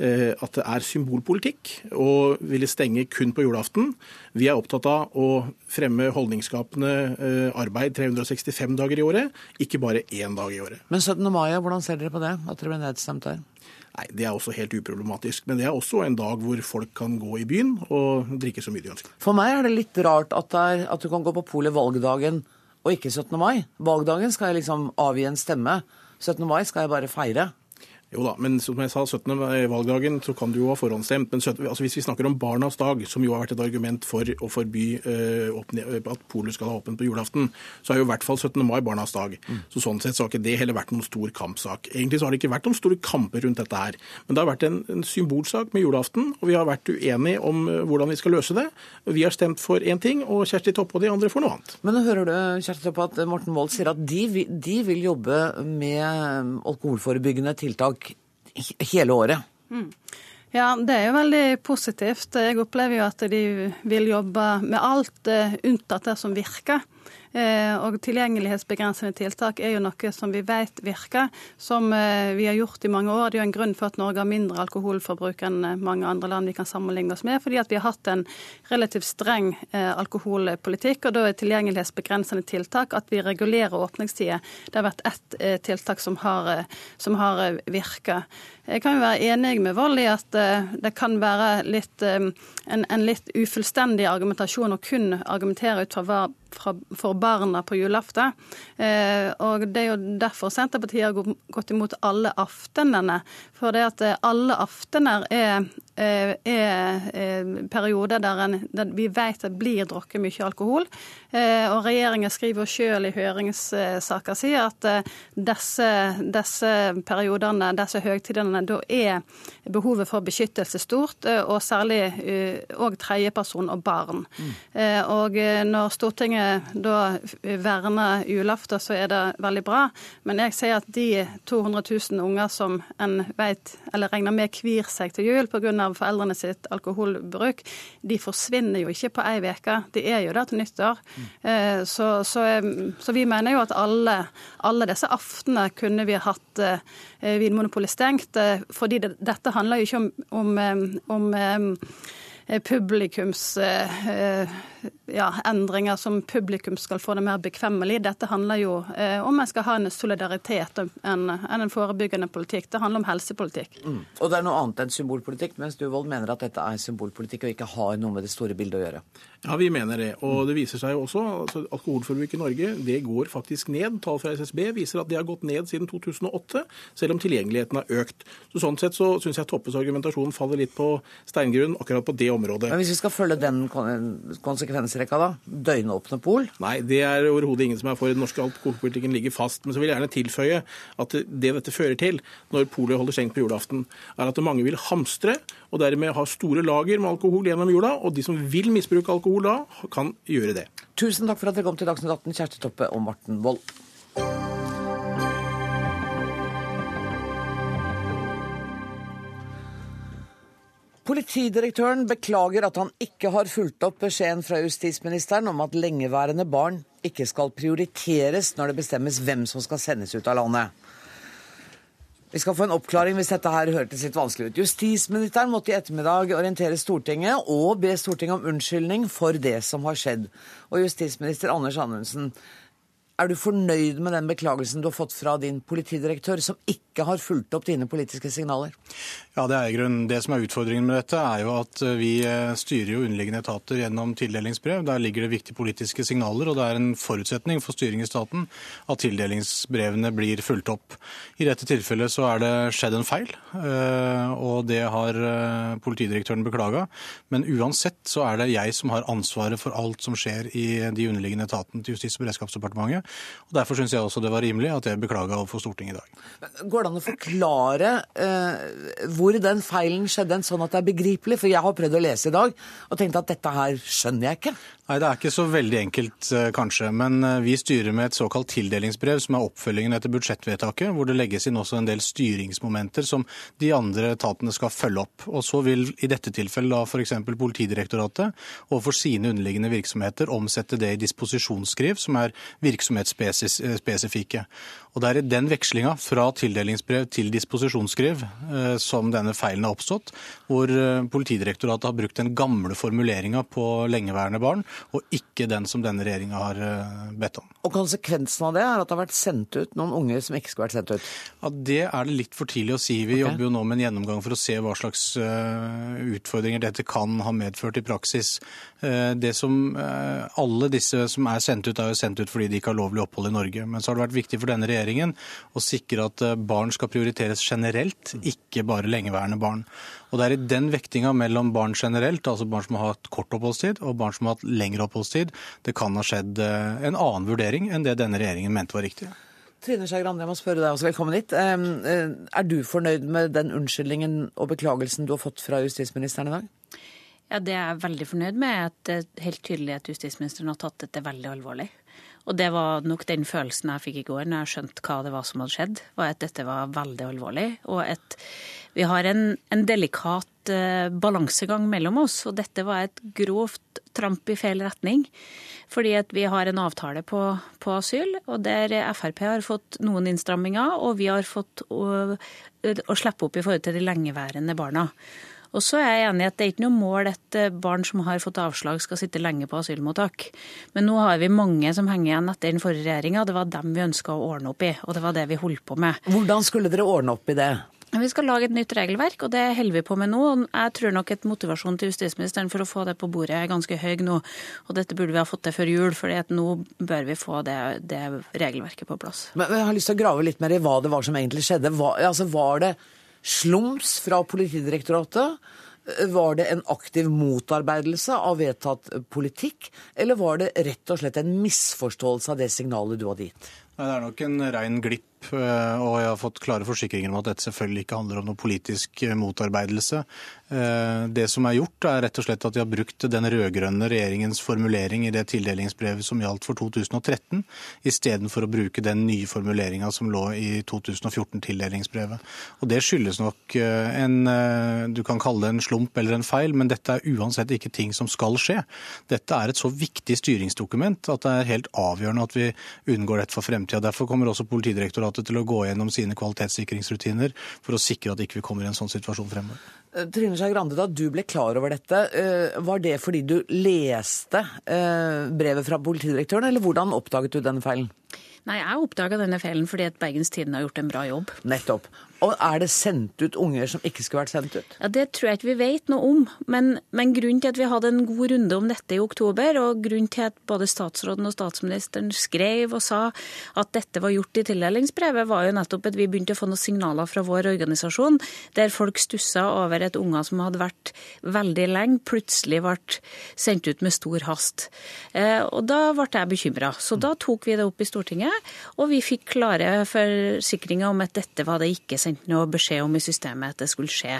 eh, at det er symbolpolitikk å ville stenge kun på julaften. Vi er opptatt av å fremme holdningsskapende eh, arbeid 365 dager i året, ikke bare én dag i året.
Men 17. mai, hvordan ser dere på det? At dere ble nedstemt der?
Nei, Det er også helt uproblematisk. Men det er også en dag hvor folk kan gå i byen og drikke så mye de ønsker.
For meg er det litt rart at, er, at du kan gå på polet valgdagen og ikke 17. mai. Valgdagen skal jeg liksom avgi en stemme. 17. mai skal jeg bare feire.
Jo da, men som jeg sa, 17. valgdagen så kan du jo ha forhåndsstemt. Men 17, altså hvis vi snakker om Barnas dag, som jo har vært et argument for å forby uh, at polet skal ha åpent på julaften, så er jo i hvert fall 17. mai Barnas dag. Mm. Så sånn sett så har ikke det heller vært noen stor kampsak. Egentlig så har det ikke vært noen store kamper rundt dette her. Men det har vært en, en symbolsak med julaften, og vi har vært uenige om hvordan vi skal løse det. Vi har stemt for én ting, og Kjersti Toppe og de andre for noe annet.
Men nå hører du Kjersti Toppe, at Morten Wold sier at de, de vil jobbe med alkoholforebyggende tiltak hele året. Mm.
Ja, det er jo veldig positivt. Jeg opplever jo at de vil jobbe med alt eh, unntatt det som virker. Eh, og tilgjengelighetsbegrensende tiltak er jo noe som vi vet virker, som eh, vi har gjort i mange år. Det er jo en grunn for at Norge har mindre alkoholforbruk enn eh, mange andre land vi kan sammenligne oss med, fordi at vi har hatt en relativt streng alkoholpolitikk. Og da er tilgjengelighetsbegrensende tiltak at vi regulerer åpningstider. Det har vært ett tiltak som har, som har virka. Jeg kan jo være enig med Vold i at det kan være litt, en, en litt ufullstendig argumentasjon å kun argumentere ut fra hva for barna på julaften. Eh, og Det er jo derfor Senterpartiet har gått imot alle aftenene. For det at eh, alle aftener er er perioder der, en, der vi vet det blir drukket mye alkohol. Og regjeringen skriver sjøl i høringssaker si at disse, disse periodene, disse høytidene, da er behovet for beskyttelse stort, og særlig òg tredjeperson og barn. Mm. Og når Stortinget da verner julaften, så er det veldig bra. Men jeg sier at de 200 000 unger som en vet, eller regner med kvir seg til jul pga. Foreldrene sitt alkoholbruk, de forsvinner jo ikke på ei uke. De er jo der til nyttår. Mm. Så, så, så, vi mener jo at alle, alle disse aftene kunne vi hatt eh, Vinmonopolet stengt. Eh, fordi det, dette handler jo ikke om, om, om publikums ja, endringer som publikum skal få det mer bekvemmelig. Dette handler jo eh, om en skal ha en solidaritet enn en, en forebyggende politikk. Det handler om helsepolitikk.
Mm. Og det er noe annet enn symbolpolitikk, mens du Vold, mener at dette er symbolpolitikk og ikke har noe med det store bildet å gjøre?
Ja, vi mener det. Og det viser seg jo også at alkoholforbruket i Norge det går faktisk ned. Tall fra SSB viser at det har gått ned siden 2008, selv om tilgjengeligheten har økt. Så Sånn sett så syns jeg Toppes argumentasjon faller litt på steingrunn akkurat på det området.
Men hvis vi skal følge den konsekvensrekka, da? Døgnåpne pol?
Nei, det er overhodet ingen som er for. Den norske alkoholpolitikken ligger fast. Men så vil jeg gjerne tilføye at det dette fører til når polet holder stengt på julaften, er at mange vil hamstre og dermed ha store lager med alkohol gjennom jula. Og de som vil misbruke alkohol da, kan gjøre det.
Tusen takk for at dere kom til Dagsnytt 18, Kjersti Toppe og Morten Wold. Politidirektøren beklager at han ikke har fulgt opp beskjeden fra justisministeren om at lengeværende barn ikke skal prioriteres når det bestemmes hvem som skal sendes ut av landet. Vi skal få en oppklaring hvis dette her hørtes litt vanskelig ut. Justisministeren måtte i ettermiddag orientere Stortinget og be Stortinget om unnskyldning for det som har skjedd. Og justisminister Anders Anundsen, er du fornøyd med den beklagelsen du har fått fra din politidirektør, som ikke har fulgt opp dine politiske signaler?
Ja, Det er i grunnen det som er utfordringen med dette, er jo at eh, vi eh, styrer jo underliggende etater gjennom tildelingsbrev. Der ligger det viktige politiske signaler, og det er en forutsetning for styring i staten at tildelingsbrevene blir fulgt opp. I dette tilfellet så er det skjedd en feil, eh, og det har politidirektøren beklaga. Men uansett så er det jeg som har ansvaret for alt som skjer i de underliggende etatene til Justis- og beredskapsdepartementet. Og Derfor syns jeg også det var rimelig at jeg beklaga overfor Stortinget i dag.
Går det an å forklare eh, hvor den feilen skjedde, en sånn at det er begripelig? For jeg har prøvd å lese i dag og tenkt at dette her skjønner jeg ikke.
Nei, Det er ikke så veldig enkelt, eh, kanskje. Men eh, vi styrer med et såkalt tildelingsbrev, som er oppfølgingen etter budsjettvedtaket, hvor det legges inn også en del styringsmomenter som de andre etatene skal følge opp. Og så vil i dette tilfellet da f.eks. Politidirektoratet overfor sine underliggende virksomheter omsette det i disposisjonsskriv, som er virksomhetsspesifikke. Og Det er i den vekslinga fra tildelingsbrev til disposisjonsskriv eh, som denne feilen har oppstått, hvor Politidirektoratet har brukt den gamle formuleringa på lengeværende barn, og ikke den som denne regjeringa har eh, bedt om.
Og Konsekvensen av det er at det har vært sendt ut noen unge som ikke skulle vært sendt ut?
Ja, Det er det litt for tidlig å si. Vi okay. jobber jo nå med en gjennomgang for å se hva slags utfordringer dette kan ha medført i praksis. Det som Alle disse som er sendt ut, er jo sendt ut fordi de ikke har lovlig opphold i Norge. Men så har det vært viktig for denne regjeringen å sikre at barn skal prioriteres generelt, ikke bare lengeværende barn. Og Det er i den vektinga mellom barn generelt, altså barn som har hatt kort oppholdstid, og barn som har hatt lengre oppholdstid, det kan ha skjedd eh, en annen vurdering enn det denne regjeringen mente var riktig.
Trine Skei Grande, jeg må spørre deg også, velkommen hit. Eh, er du fornøyd med den unnskyldningen og beklagelsen du har fått fra justisministeren i dag?
Ja, Det jeg er veldig fornøyd med. er at Det er helt tydelig at justisministeren har tatt dette veldig alvorlig. Og det var nok den følelsen jeg fikk i går når jeg skjønte hva det var som hadde skjedd, var at dette var veldig alvorlig. Og at vi har en, en delikat uh, balansegang mellom oss, og dette var et grovt tramp i feil retning. Fordi at vi har en avtale på, på asyl, og der Frp har fått noen innstramminger, og vi har fått å, å slippe opp i forhold til de lengeværende barna. Og så er jeg enig i at det er ikke noe mål at eh, barn som har fått avslag, skal sitte lenge på asylmottak. Men nå har vi mange som henger igjen etter den forrige regjeringa. Det var dem vi ønska å ordne opp i, og det var det vi holdt på med.
Hvordan skulle dere ordne opp i det?
Vi skal lage et nytt regelverk, og det holder vi på med nå. Jeg tror nok at motivasjonen til justisministeren for å få det på bordet er ganske høy nå. Og dette burde vi ha fått til før jul, for nå bør vi få det, det, regelverket på plass.
Men jeg har lyst til å grave litt mer i hva det var som egentlig skjedde. Hva, altså, var det slums fra Politidirektoratet? Var det en aktiv motarbeidelse av vedtatt politikk, eller var det rett og slett en misforståelse av det signalet du hadde gitt?
Nei, Det er nok en rein glipp, eh, og jeg har fått klare forsikringer om at dette selvfølgelig ikke handler om noe politisk eh, motarbeidelse. Eh, Det som er gjort, er rett og slett at de har brukt den rød-grønne regjeringens formulering i det tildelingsbrevet som gjaldt for 2013, istedenfor å bruke den nye formuleringa som lå i 2014-tildelingsbrevet. Og Det skyldes nok en Du kan kalle det en slump eller en feil, men dette er uansett ikke ting som skal skje. Dette er et så viktig styringsdokument at det er helt avgjørende at vi unngår dette for fremtida. Derfor kommer også Politidirektoratet til å gå gjennom sine kvalitetssikringsrutiner for å sikre at ikke vi kommer i en sånn situasjon fremover.
Eh, Trine Skei Grande, da du ble klar over dette, eh, var det fordi du leste eh, brevet fra politidirektøren, eller hvordan oppdaget du denne feilen?
Nei, jeg oppdaga denne feilen fordi at Bergens Tidende har gjort en bra jobb.
Nettopp. Og er det sendt ut unger som ikke skulle vært sendt ut?
Ja, Det tror jeg ikke vi vet noe om. Men, men grunnen til at vi hadde en god runde om dette i oktober, og grunnen til at både statsråden og statsministeren skrev og sa at dette var gjort i tildelingsbrevet, var jo nettopp at vi begynte å få noen signaler fra vår organisasjon der folk stussa over at unger som hadde vært veldig lenge, plutselig ble sendt ut med stor hast. Eh, og da ble jeg bekymra. Så da tok vi det opp i Stortinget, og vi fikk klare forsikringer om at dette var det ikke sendt noe beskjed om i systemet at det skulle skje.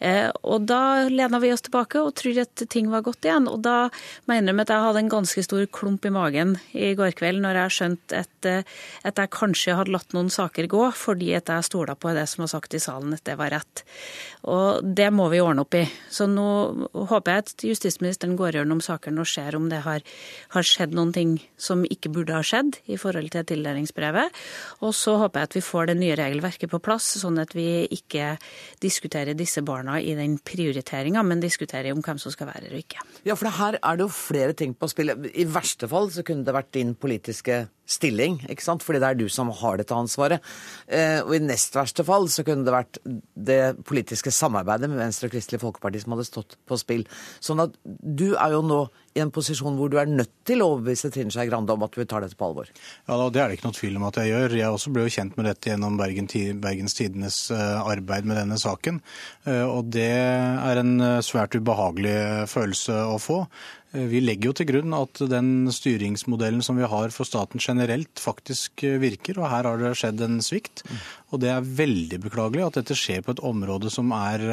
Eh, og da lena vi oss tilbake og trodde at ting var godt igjen. Og da mener jeg at jeg hadde en ganske stor klump i magen i går kveld når jeg skjønte at, eh, at jeg kanskje hadde latt noen saker gå fordi at jeg stola på det som var sagt i salen, at det var rett. Og det må vi ordne opp i. Så nå håper jeg at justisministeren går gjennom sakene og ser om det har, har skjedd noen ting som ikke burde ha skjedd i forhold til tildelingsbrevet. Og så håper jeg at vi får det nye regelverket på plass, sånn at vi ikke diskuterer disse barna i den prioriteringa, men diskuterer om hvem som skal være her og ikke.
Ja, for her er det jo flere ting på spill. I verste fall så kunne det vært din politiske stilling, ikke sant? fordi det er du som har dette ansvaret. Eh, og i nest verste fall så kunne det vært det politiske samarbeidet med Venstre og Kristelig Folkeparti som hadde stått på spill. Sånn at du er jo nå i en posisjon hvor du er nødt til å overbevise Trine Skei Grande om at du tar dette på alvor.
Ja, Det er det ikke noe tvil om at jeg gjør. Jeg også ble jo kjent med dette gjennom Bergen, Bergens Tidenes eh, arbeid med denne saken. Eh, og det er en svært ubehagelig følelse å få. Vi legger jo til grunn at den styringsmodellen som vi har for staten generelt, faktisk virker, og her har det skjedd en svikt. Og det er veldig beklagelig at dette skjer på et område som er,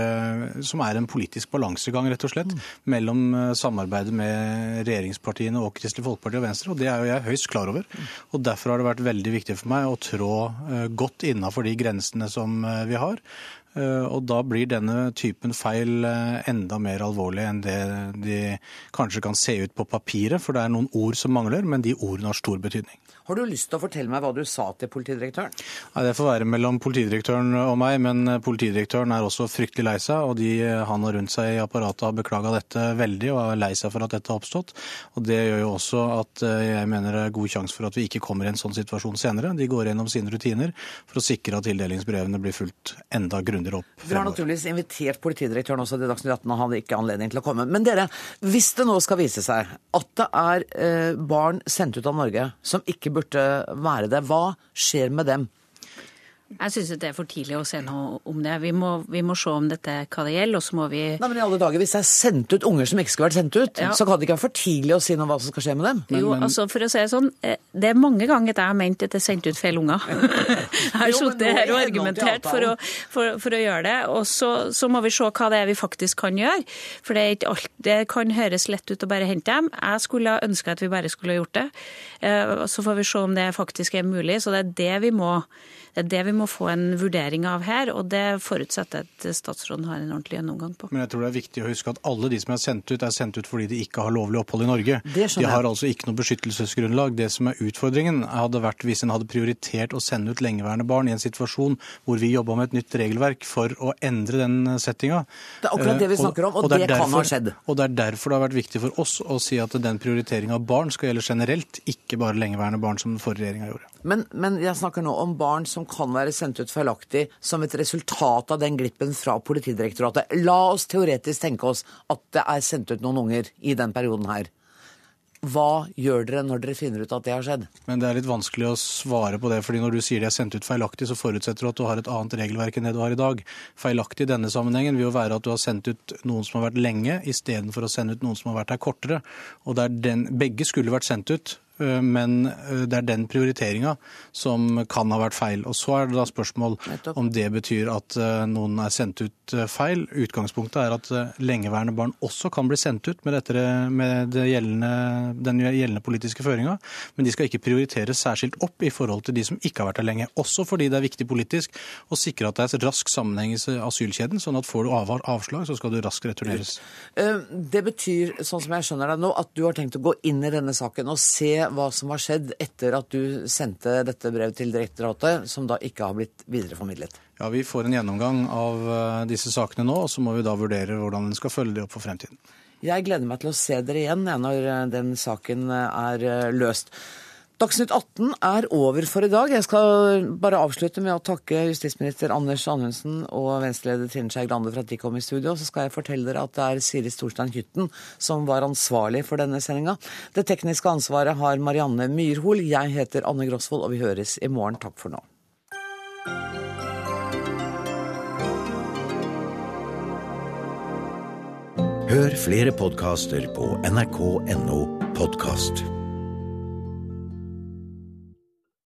som er en politisk balansegang, rett og slett, mellom samarbeidet med regjeringspartiene og Kristelig Folkeparti og Venstre, og det er jo jeg høyst klar over. Og derfor har det vært veldig viktig for meg å trå godt innafor de grensene som vi har. Og da blir denne typen feil enda mer alvorlig enn det de kanskje kan se ut på papiret, for det er noen ord som mangler, men de ordene har stor betydning.
Har du lyst til å fortelle meg hva du sa til politidirektøren?
Nei, Det får være mellom politidirektøren og meg, men politidirektøren er også fryktelig lei seg. Og de han har rundt seg i apparatet har beklaga dette veldig og er lei seg for at dette har oppstått. Og Det gjør jo også at jeg mener det er god sjanse for at vi ikke kommer i en sånn situasjon senere. De går gjennom sine rutiner for å sikre at tildelingsbrevene blir fulgt enda grundigere opp.
Vi har naturligvis invitert politidirektøren også til Dagsnytt 18, og han hadde ikke anledning til å komme. Men dere, hvis det nå skal vise seg at det er eh, barn sendt ut av Norge som ikke burde være det. Hva skjer med dem?
Jeg syns det er for tidlig å se noe om det. Vi må, vi må se om dette hva det gjelder, og så må vi
Nei, men i alle dager, Hvis det er sendt ut unger som ikke skulle vært sendt ut, ja. så kan det ikke være for tidlig å si noe om hva som skal skje med dem?
Men, jo, men... altså for å si Det sånn, det er mange ganger at jeg har ment at det er sendt ut feil unger. (laughs) (laughs) jeg har sittet her og argumentert for å, for, for å, gjøre det. Og så, så, må vi se hva det er vi faktisk kan gjøre. For det, er ikke alt, det kan høres lett ut å bare hente dem. Jeg skulle ønske at vi bare skulle gjort det. Så får vi se om det faktisk er mulig. Så det er det vi må det er det vi må få en vurdering av her, og det forutsetter at statsråden har en ordentlig gjennomgang på.
Men jeg tror det er viktig å huske at alle de som er sendt ut, er sendt ut fordi de ikke har lovlig opphold i Norge. De har altså ikke noe beskyttelsesgrunnlag. Det som er utfordringen, hadde vært hvis en hadde prioritert å sende ut lengeværende barn i en situasjon hvor vi jobba med et nytt regelverk for å endre den settinga.
Det er akkurat det vi snakker om, og, og, og det, det derfor, kan ha skjedd.
Og det er derfor det har vært viktig for oss å si at den prioriteringa av barn skal gjelde generelt, ikke bare lengeværende barn som den forrige regjeringa gjorde.
Men, men, jeg snakker nå om barn som kan være sendt ut feilaktig som et resultat av den glippen fra Politidirektoratet. La oss teoretisk tenke oss at det er sendt ut noen unger i den perioden her. Hva gjør dere når dere finner ut at det har skjedd?
Men det er litt vanskelig å svare på det, fordi når du sier de er sendt ut feilaktig, så forutsetter du at du har et annet regelverk enn det du har i dag. Feilaktig i denne sammenhengen vil jo være at du har sendt ut noen som har vært lenge, istedenfor å sende ut noen som har vært her kortere. Og den, begge skulle vært sendt ut, men eh, det er den prioriteringa som kan ha vært feil. Og Så er det da spørsmål om det betyr at eh, noen er sendt ut feil. Utgangspunktet er at lengeværende barn også kan bli sendt ut med, dette, med det gjeldende, den gjeldende politiske føringa, men de skal ikke prioriteres særskilt opp i forhold til de som ikke har vært her lenge. Også fordi det er viktig politisk å sikre at det er rask sammenheng i asylkjeden, sånn at får du avslag, så skal du raskt returneres.
Det betyr, sånn som jeg skjønner deg nå, at du har tenkt å gå inn i denne saken og se hva som har skjedd etter at du sendte dette brevet til direktoratet, som da ikke har blitt videreformidlet?
Ja, Vi får en gjennomgang av eh, disse sakene nå, og så må vi da vurdere hvordan en skal følge det opp for fremtiden.
Jeg gleder meg til å se dere igjen når eh, den saken eh, er løst. Dagsnytt 18 er over for i dag. Jeg skal bare avslutte med å takke justisminister Anders Anundsen og venstreleder Trine Skei Grande for at de kom i studio. Så skal jeg fortelle dere at det er Siri Storstein Hytten som var ansvarlig for denne sendinga. Det tekniske ansvaret har Marianne Myrhol. Jeg heter Anne Grosvold, og vi høres i morgen. Takk for nå.
Hør flere podkaster på nrk.no podkast.